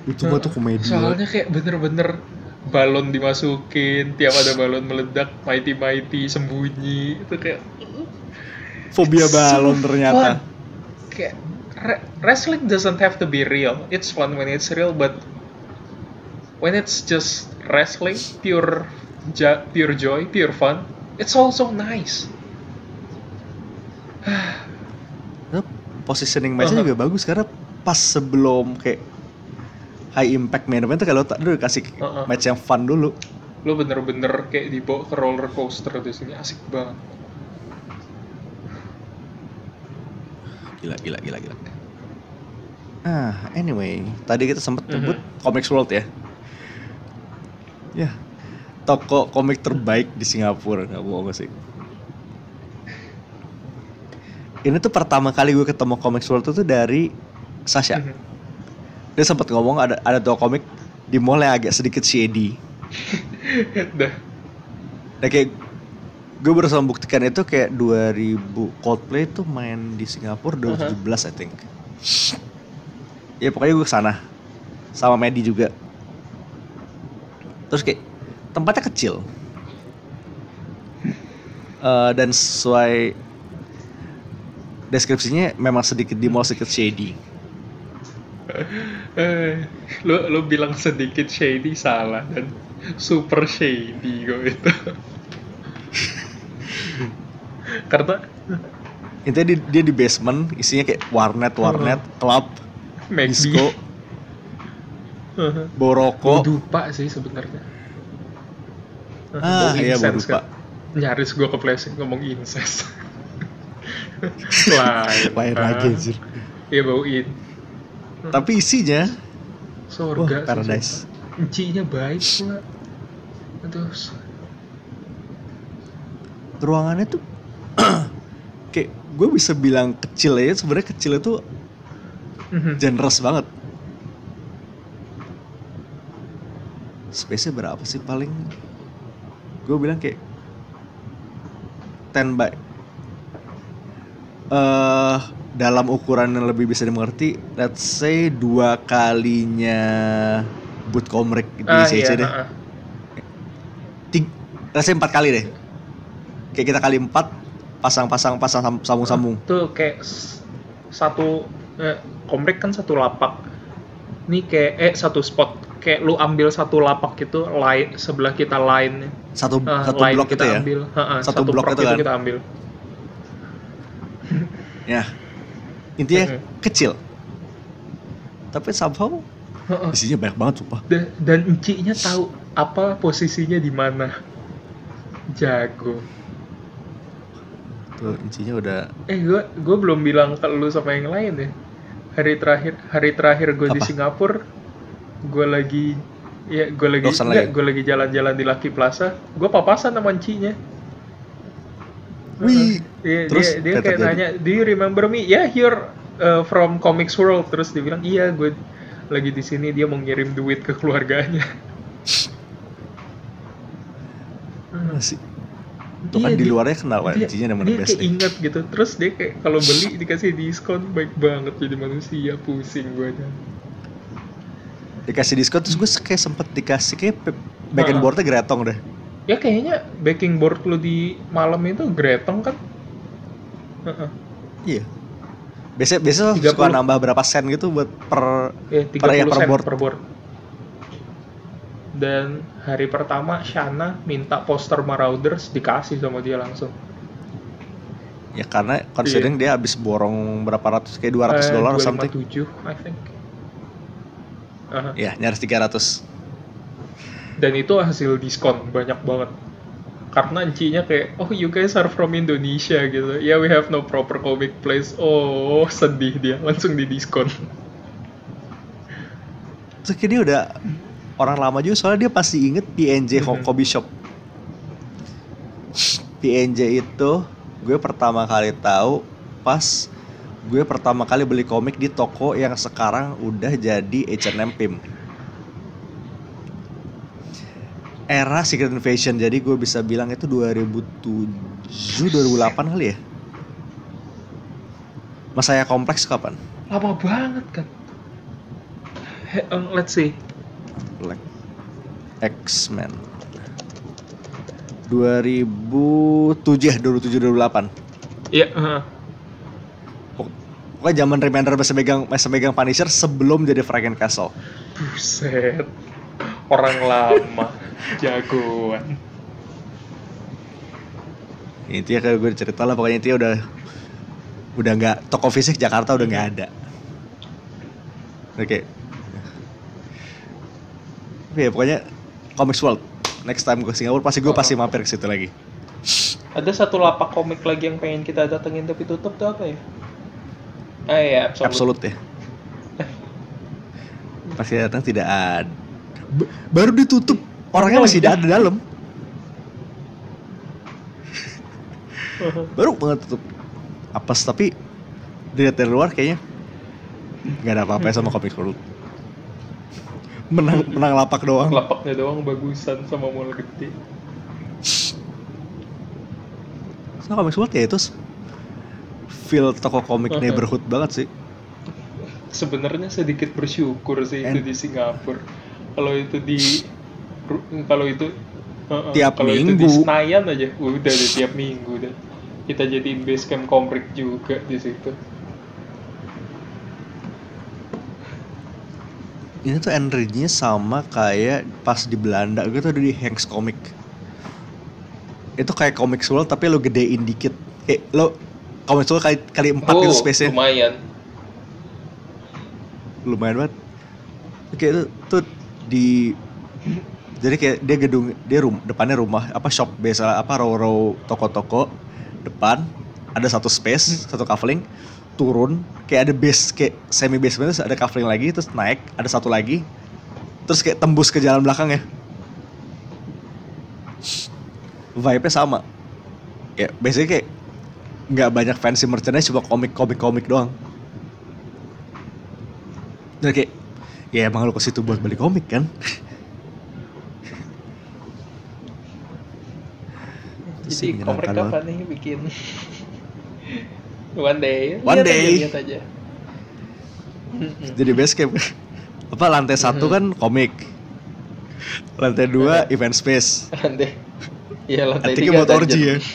Itu mah tuh komedi. soalnya kayak bener-bener balon dimasukin tiap ada balon meledak mighty mighty sembunyi itu kayak Fobia balon so ternyata. fun. kayak re- wrestling doesn't have to be real it's fun when it's real but when it's just wrestling pure pure joy pure fun it's also nice Positioning matchnya Uh-huh. juga bagus karena pas sebelum kayak high impact main event tuh kalau tak dulu kasih Uh-uh. match yang fun dulu. lo bener-bener kayak dibawa ke roller coaster di sini asik banget Gila, gila, gila, gila. Ah, anyway, tadi kita sempat Mhm. nyebut Comics World ya. Ya, toko komik terbaik di Singapura, nggak bohong sih. Ini tuh pertama kali gue ketemu Comics World itu dari Sasha. Mhm. Dia sempat ngomong ada ada toko komik di mall yang agak sedikit shady. dah Nah kayak gue berusaha membuktikan itu kayak 2000 Coldplay tuh main di Singapura 2017 I think. Ya pokoknya gue ke sana sama Medi juga. Terus kayak tempatnya kecil. Eh, dan sesuai deskripsinya memang sedikit di mall sedikit shady. eh lo lo bilang sedikit shady salah dan super shady kok itu karena Intinya dia, dia di basement, isinya kayak warnet, warnet, club, McD disco, gue boroko. lupa sih sebenarnya Ah, Bau iya, lupa. kan. nyaris gue kepleset ngomong incest lain Lain kan. lagi anjir. iya bauin Tapi isinya surga Wah, paradise. encinya baik pula terus ruangannya tuh kayak gue bisa bilang kecil ya sebenarnya kecil itu generous banget. Space berapa sih paling? Gue bilang kayak 10 by. Eh dalam ukuran yang lebih bisa dimengerti let's say dua kalinya boot komrek di ah CC iya deh. ah, ah. Tiga, let's say empat kali deh. Kayak kita kali empat pasang-pasang pasang sam- sambung-sambung. Tuh kayak satu eh, komplek kan satu lapak. Nih kayak eh satu spot. Kayak lu ambil satu lapak gitu lain sebelah kita lain satu eh, satu line blok kita itu ya? ambil. Ha, ha, Satu blok prok itu kan? kita ambil. Ya. Intinya Mhm. kecil. Tapi somehow isinya banyak banget sumpah. Dan, dan encinya tahu apa posisinya di mana. Jago. Tuh isinya udah eh gua gua belum bilang ke lu sama yang lain ya hari terakhir hari terakhir gue di? Singapura gue lagi ya gue lagi enggak gue lagi jalan-jalan di Lucky Plaza gue papasan sama encinya Wih, Dia, terus dia, dia kayak nanya, do you remember me? Yeah, you're uh, from Comics World. Terus dia bilang, iya, gue lagi di sini. Dia mau ngirim duit ke keluarganya. masih tuh kan Iya, di dia- luarnya kenal dia, isinya yang dia mana best deh. ingat gitu. Terus dia kayak kalau beli dikasih diskon baik banget jadi manusia pusing gue dikasih diskon terus gue kayak sempet dikasih kayak pe- back and Ha-ha. boardnya gretong deh Ya kayaknya backing board lu di malam itu gretong kan? Iya biasanya biasanya 30. suka nambah berapa sen gitu buat per Ya, 30 Per- ya, per sen board. per board. Dan hari pertama Shana minta poster Marauders dikasih sama dia langsung. ya karena considering dia habis borong berapa ratus kayak 200 Eh, dolar something 257, I think. Aha. ya nyaris 300 Dan itu hasil diskon banyak banget. Karena encinya kayak, oh you guys are from Indonesia gitu. Yeah, we have no proper comic place. Oh, sedih dia. Langsung di diskon. Terus dia udah orang lama juga soalnya dia pasti inget PNJ Mhm. Coffee Shop. PNJ itu gue pertama kali tahu pas gue pertama kali beli komik di toko yang sekarang udah jadi H&M Pim. Era Secret Invasion, jadi gue bisa bilang itu 2007, 2008 kali ya. Masaya Kompleks kapan? Lama banget kan. He- eh, let's see. Black X-Men. 2007 ya 2007 2008 Iya, pokoknya zaman Remender masih megang masih megang Punisher sebelum jadi Frankencastle Buset. Orang lama, jagoan. intinya kayak gue cerita lah pokoknya intinya udah udah nggak toko fisik Jakarta udah nggak ada. Oke Oke, pokoknya Comics World. Next time gue Singapura pasti gue pasti mampir ke situ lagi. Ada satu lapak komik lagi yang pengen kita datengin tapi tutup tuh apa ya? Ah iya, Absolute. absolut ya. Pasti datang tidak ada B- baru ditutup. Orangnya masih ada di dalam. Baru banget tutup. Apes tapi dilihat dari luar kayaknya nggak ada apa-apa sama Comics World menang menang lapak doang Lapaknya doang bagusan sama mall gede. so, Comics World ya itu feel toko komik neighborhood banget sih Sebenarnya sedikit bersyukur sih itu And- di Singapura. Kalau itu di kalau itu Tiap kalau itu di minggu. Senayan aja udah deh tiap minggu deh. Kita jadiin base camp komik juga di situ. Ini tuh energinya sama kayak pas di Belanda gue tuh ada di Hanks Comic. Itu kayak Comics World tapi lo gedein dikit. Kayak lo Comics World kali kali empat gitu space nya Oh, lumayan. lumayan banget. Oke itu tuh di jadi kayak dia gedung dia rum depannya rumah apa shop biasa apa row row toko-toko depan ada satu space satu kaveling turun kayak ada base kayak semi basement terus ada kaveling lagi terus naik ada satu lagi terus kayak tembus ke jalan belakangnya vibe-nya sama. Ya biasanya kayak nggak banyak fancy merchandise cuma komik komik komik doang. Dan kayak ya emang lu ke situ buat beli komik kan? Jadi komik kapan nih bikin? One day. One Lihat aja, day. lihat aja. Jadi base camp apa lantai satu kan komik lantai dua event space Lantai. Iya lantai tiga buat orgy ya.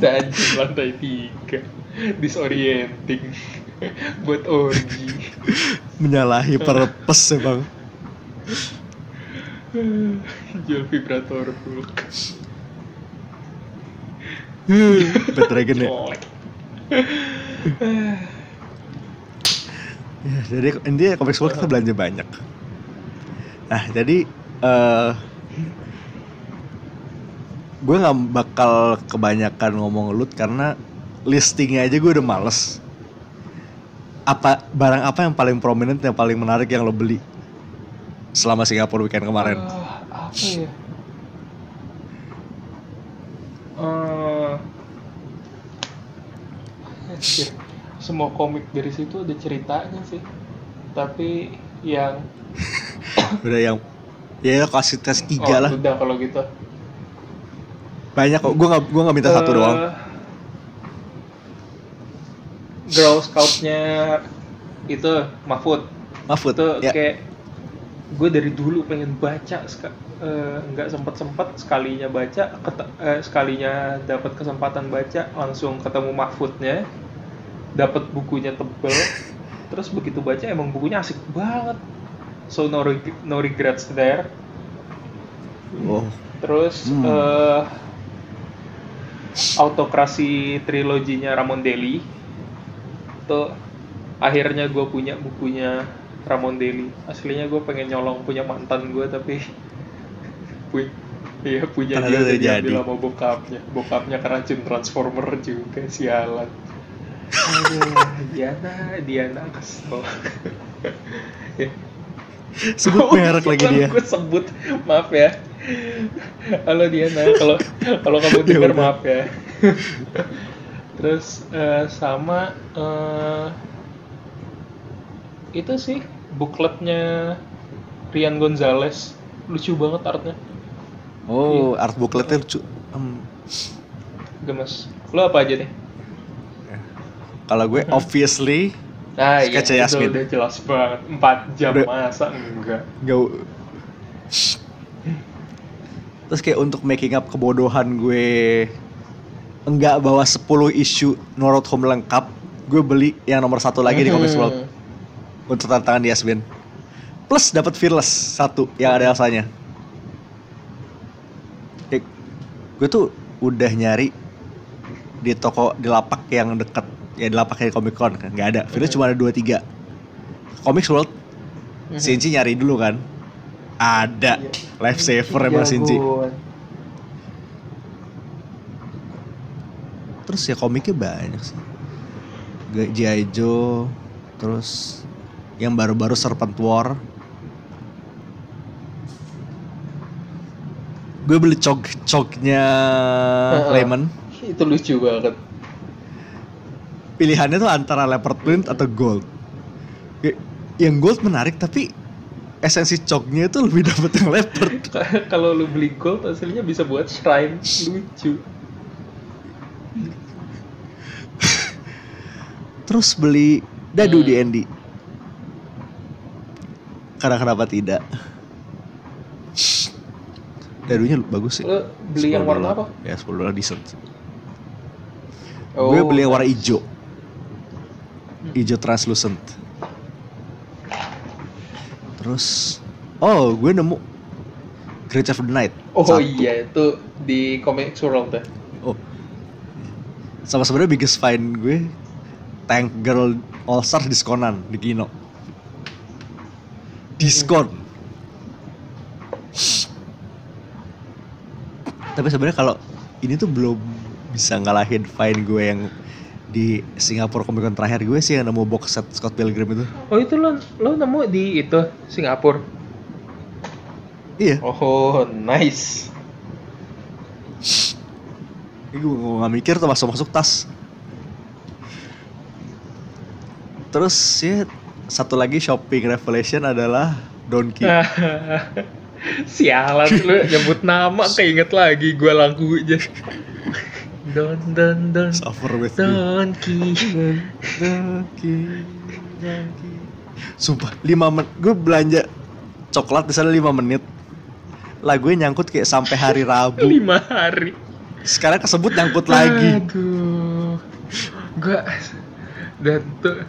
Dungeon lantai tiga. Disorienting. buat orgy. menyalahi purpose ya bang Jual vibrator Hulk. Bad Dragon ya. Ya, jadi intinya komik World kita belanja banyak. Nah, jadi eh gue nggak bakal kebanyakan ngomong loot karena listingnya aja gue udah males. Apa barang apa yang paling prominent yang paling menarik yang lo beli selama Singapura weekend kemarin? Ah, apa ya? Eh, anjir, semua komik dari situ ada ceritanya sih. Tapi yang Udah yang ya kasih tes tiga oh, lah. Udah kalau gitu. Banyak kok. Gue nggak gue nggak minta satu Eh, doang. Girl Scout-nya itu Mahfud. Mahfud. itu Ya. kayak gue dari dulu pengen baca eh, nggak sempet sempet sekalinya baca ket- eh, sekalinya dapat kesempatan baca langsung ketemu Mahfudnya dapat bukunya tebel terus begitu baca emang bukunya asik banget so no, reg- no regrets there Oh. terus Hmm. eh, autokrasi triloginya Ramon Deli itu akhirnya gue punya bukunya Ramon Deli aslinya gue pengen nyolong punya mantan gue tapi pu- iya punya dia diambil jadi. sama bokapnya bokapnya keracun transformer juga sialan Diana, Diana kesel. ya, Sebut merek lagi dia. Gue sebut, maaf ya. Halo Diana, kalau kalau kamu Ya dengar maaf ya. terus eh, sama eh, itu sih bookletnya Rian Gonzalez lucu banget artnya Oh, art bookletnya lucu. Em, gemes lo apa aja nih kalau gue obviously nah Sketch iya, Yasmin. itu udah jelas banget. 4 jam Udah. masa enggak. Nggak terus kayak untuk making up kebodohan gue enggak bawa 10 isu Norot Home lengkap gue beli yang nomor satu lagi di Comics World. Untuk tantangan Yasmin. Plus dapat Fearless satu yang ada Kayak, gue tuh udah nyari di toko di lapak yang deket ya lapak kayak Comic Con kan. Nggak ada. Fearless cuma ada dua tiga. Comics World Mhm. Sinci nyari dulu kan. Ada. Lifesaver emang Sinci Jagoan. terus ya komiknya banyak sih. G.I. Joe terus yang baru-baru Serpent War. Gue beli cok coknya Heeh. Lemon itu lucu banget pilihannya tuh antara leopard print atau gold. Yang gold menarik tapi esensi coknya itu lebih dapet yang leopard. Kalau lu beli gold hasilnya bisa buat shrine. Lucu. Terus beli dadu Hmm. di Andy karena kenapa tidak? Dadunya bagus sih. Lu beli yang 10 warna apa? Ya 10 dolar decent. Oh, gue beli yang warna hijau hijau translucent. Terus oh gue nemu Creature of the Night. Oh Satu. iya itu di Comics World ya? Oh. Sama sebenarnya biggest find gue Tank Girl All Star diskonan di Kino. Diskon tapi sebenarnya kalau ini tuh belum bisa ngalahin find gue yang di Singapura Comic Con terakhir gue sih yang nemu box set Scott Pilgrim itu. Oh itu lo lo nemu di itu Singapura? Iya. Oh nice. Ini gue nggak mikir tuh masuk masuk tas. Terus ya satu lagi shopping revelation adalah Donkey. Sialan lu nyebut nama keinget lagi gua lagunya. Don don don suffer with Donkey. Donkey Donkey sumpah 5 menit gue belanja coklat di sana 5 menit. Lagunya nyangkut kayak sampai hari Rabu. Lima hari. sekarang kesebut nyangkut lagi. Aduh. Gua dan tuh.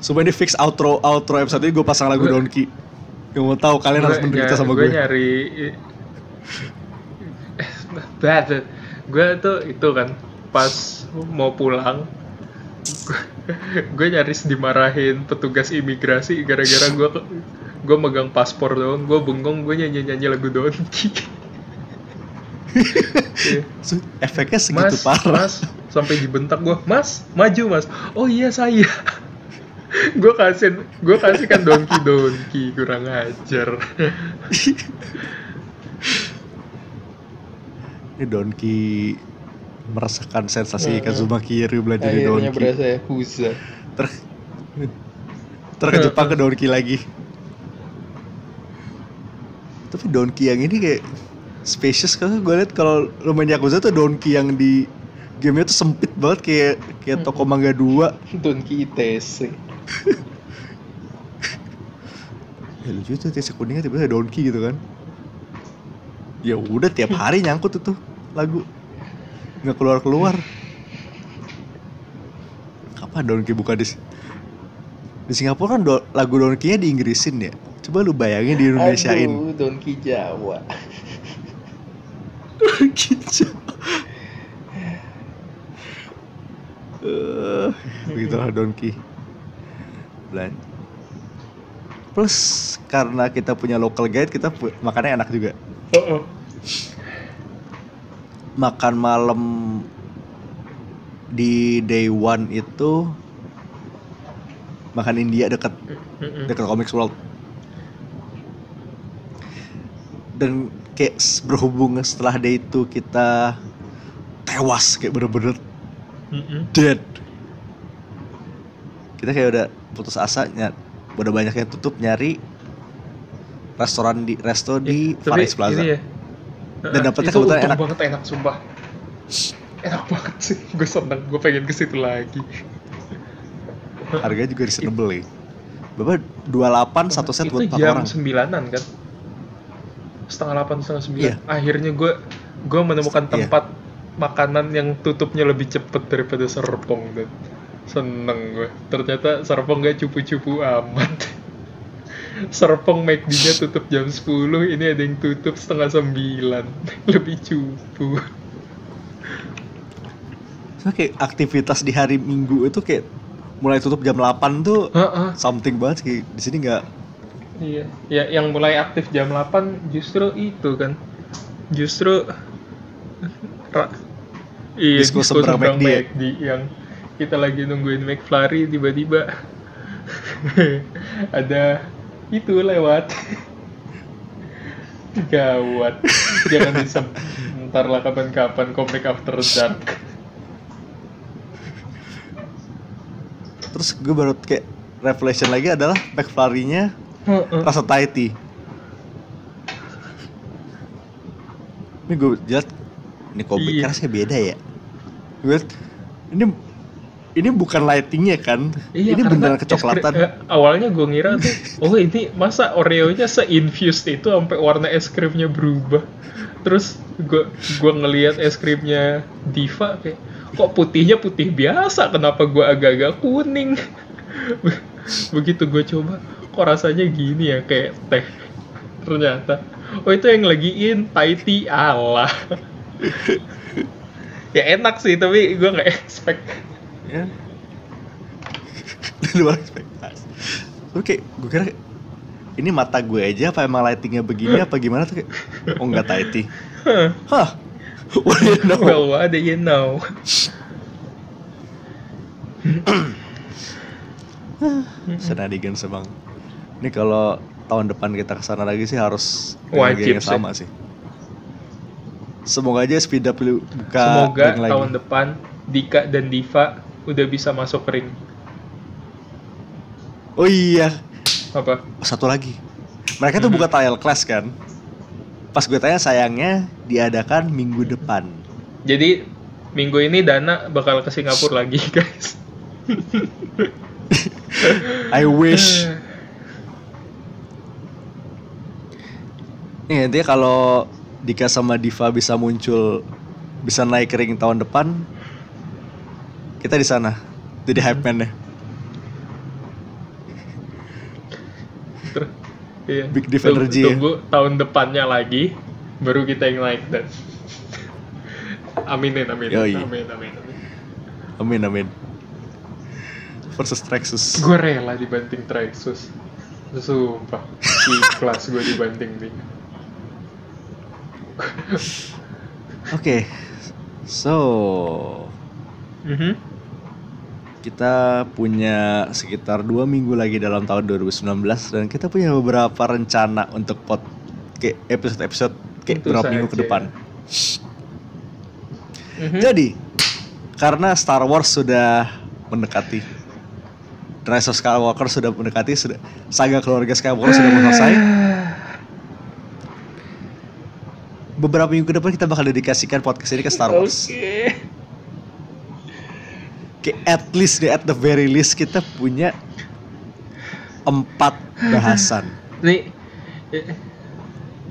Sumpah ini fix outro outro episode ini gue pasang lagu Gua- Donkey Gak mau tahu kalian harus gua menderita ny- sama gua gue. nyari bad gue tuh itu kan pas mau pulang gue nyaris dimarahin petugas imigrasi gara-gara gue gue megang paspor doang gue bengong gue nyanyi nyanyi lagu. Su- Efeknya segitu mas parah. mas sampai dibentak gue mas maju mas. Oh iya saya. Gue kasih gue kasih kan Donkey Donkey kurang ajar Ini Donkey merasakan sensasi Heeh. Kazuma Kiryu belajar akhirnya Donkey. berasa ya Huza. Ter Terkejepang ke Donkey lagi. Tapi Donkey yang ini kayak Spacious kan? Gue liat kalau lo main Yakuza tuh Donkey yang di Gamenya tuh sempit banget kayak kayak toko mangga 2 Donkey ITC Ya lucu tuh tiap kuningnya tiba-tiba Donkey gitu kan? Ya udah tiap hari nyangkut itu lagu. Nggak keluar keluar kapan Donkey buka di di Singapura kan do- lagu Donkey-nya di Inggrisin ya? Coba lu bayangin di Indonesiain. Aduh, Donkey Jawa. Gitu Eh, begitulah Donkey Belan- plus karena kita punya local guide kita pu- makannya enak juga. Oh, oh. Makan malam di day one itu makan India deket deket Comics World. Dan kayak berhubung setelah day itu kita tewas kayak bener-bener dead. Kita kayak udah putus asa ny- udah banyak yang tutup nyari restoran di resto di Far East Plaza. ini ya, Dan dapetnya itu kebetulan enak. banget enak sumpah. Enak banget sih gue seneng gue pengen ke situ lagi. Harganya juga reasonable ya. Bapak 28 satu set buat itu 4 jam orang. sembilanan kan? Setengah delapan setengah sembilan. Iya. akhirnya gue gue menemukan Iya. tempat makanan yang tutupnya lebih cepet daripada serpong dan seneng gue. Ternyata serpong gak cupu-cupu amat serpong McD-nya tutup jam 10 ini ada yang tutup setengah sembilan lebih cupu So, kayak aktivitas di hari Minggu itu kayak mulai tutup jam 8 tuh Heeh. something banget kayak di sini nggak Iya, ya yang mulai aktif jam 8 justru itu kan. Justru ra- iya, Disco seberang McD ya? McD yang kita lagi nungguin McFlurry tiba-tiba ada itu lewat. Gawat. Jangan disebentar lah kapan-kapan komik after dark. terus gue baru kayak revelation lagi adalah McFlurry-nya Heeh. rasa tea ini gue lihat ini kopi Iya. rasanya beda ya gue ini ini bukan lightingnya kan Iya, ini beneran kecoklatan krim- eh, awalnya gue ngira tuh, oh ini masa Oreo-nya se-infused itu sampai warna es krimnya berubah. Terus gue gua ngelihat es krimnya Diva kayak, kok putihnya putih biasa, kenapa gue agak-agak kuning? Begitu gue coba, kok rasanya gini ya kayak teh. Ternyata, oh itu yang lagi in Thai tea Allah. ya enak sih, tapi gue nggak expect. Ya di luar ekspektasi oke gue kira ini mata gue aja apa emang lightingnya begini apa gimana tuh kayak oh enggak Thai tea hah what do you know Well, what do you know? Senadigan sebang. Ini kalau tahun depan kita ke sana lagi sih harus Wajib yang sih. sama sih. Semoga aja speed up buka Semoga ring lagi. tahun depan Dika dan Diva udah bisa masuk ring. Oh iya, Apa? Satu lagi. Mereka tuh Mhm. buka trial class kan. Pas gue tanya sayangnya diadakan minggu depan. Jadi minggu ini Dana bakal ke Singapura lagi, guys. I wish. Nih intinya kalau Dika sama Diva bisa muncul bisa naik ring tahun depan kita di sana jadi hype man Terus, iya. Big Div Tunggu- energy ya. Tunggu tahun depannya lagi, baru kita yang naik dan. Aminin, aminin, Yoi. amin, amin, amin. amin amin versus Traxxas Gue rela dibanting Traxxas. Sumpah, ikhlas gue dibanting nih. oke so Mhm. Kita punya sekitar dua minggu lagi dalam tahun 2019 dan kita punya beberapa rencana untuk pot kayak episode-episode kayak beberapa minggu ke depan Mhm. Jadi, karena Star Wars sudah mendekati, Rise of Skywalker sudah mendekati, sudah saga keluarga Skywalker sudah selesai. Beberapa minggu ke depan kita bakal dedikasikan podcast ini ke Star Wars. Oke. At least deh, at the very least kita punya empat bahasan. Nih,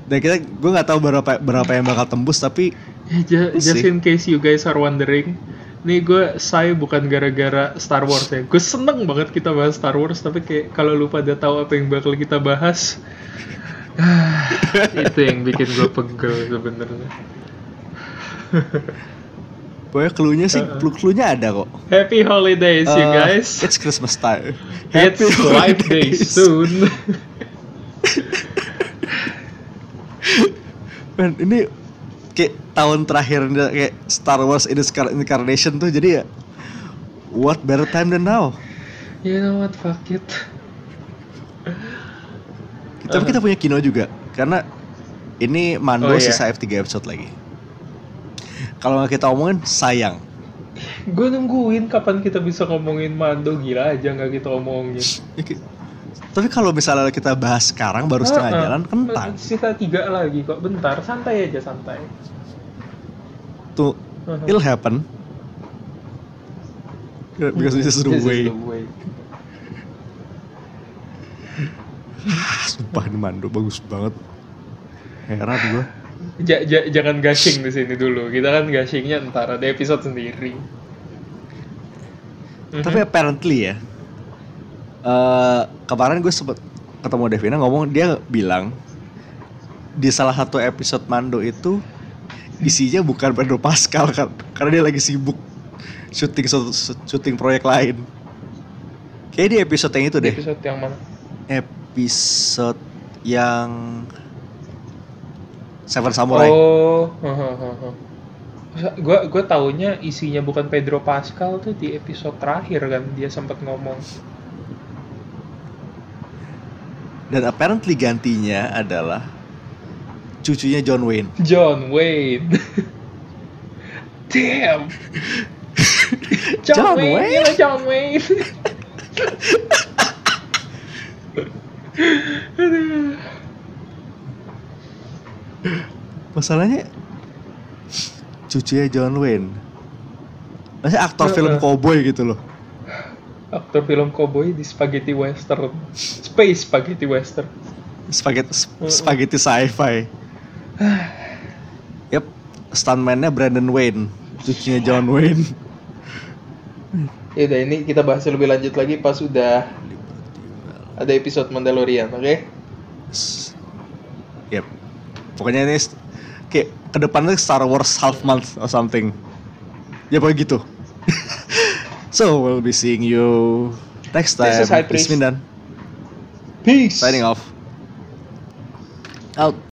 Dan kita, gue nggak tahu berapa berapa yang bakal tembus, tapi just see. in case you guys are wondering, nih gue say bukan gara-gara Star Wars ya. Gue seneng banget kita bahas Star Wars, tapi kayak kalau lu pada tahu apa yang bakal kita bahas, ah, itu yang bikin gue pegel sebenarnya. pokoknya clue-nya sih, Uh-uh. clue-cluenya ada kok. Happy holidays, you Uh, guys. It's Christmas time. It's Life Day soon. Man, ini kayak tahun terakhir kayak Star Wars in incarnation tuh jadi ya what better time than now. you know what? Fuck it. Tapi kita punya Kino juga karena ini Mando Oh, iya. sisa F3 episode lagi. Kalau nggak kita omongin sayang. gue nungguin kapan kita bisa ngomongin Mando gila aja nggak kita omongin. Tapi kalau misalnya kita bahas sekarang baru setengah Ah, ah. jalan kentang. Sisa tiga lagi kok. Bentar, santai aja santai. Tuh, Uh-huh. it'll happen. Because this is the is way. the way. Ah, Sumpah ini Mando bagus banget. Heran gue. Ja- ja- jangan gashing di sini dulu. Kita kan gashingnya ntar ada episode sendiri. Tapi apparently ya, eh kemarin gue sempet ketemu Devina ngomong dia bilang di salah satu episode Mando itu isinya bukan Pedro Pascal kan, karena dia lagi sibuk syuting syuting proyek lain. Kayak di episode yang itu deh, episode yang mana? episode yang Seven Samurai. Oh, gue gue taunya isinya bukan Pedro Pascal tuh di episode terakhir kan dia sempat ngomong. Dan apparently gantinya adalah cucunya John Wayne. John Wayne. Damn. John, John Wayne, Wayne? gila John Wayne. Masalahnya cucunya John Wayne. Maksudnya aktor Heeh. film cowboy gitu loh. Aktor film cowboy di spaghetti western. Space spaghetti western. Spaghetti spaghetti sci-fi. Yep, stuntman-nya Brandon Wayne, cucunya John Wayne. Ya udah ini kita bahas lebih lanjut lagi pas udah ada episode Mandalorian, oke? Yep. Pokoknya ini kayak ke depannya Star Wars half month or something. Ya pokoknya gitu. so we'll be seeing you next time. This is High Priest. Mindan Peace. signing off. Out.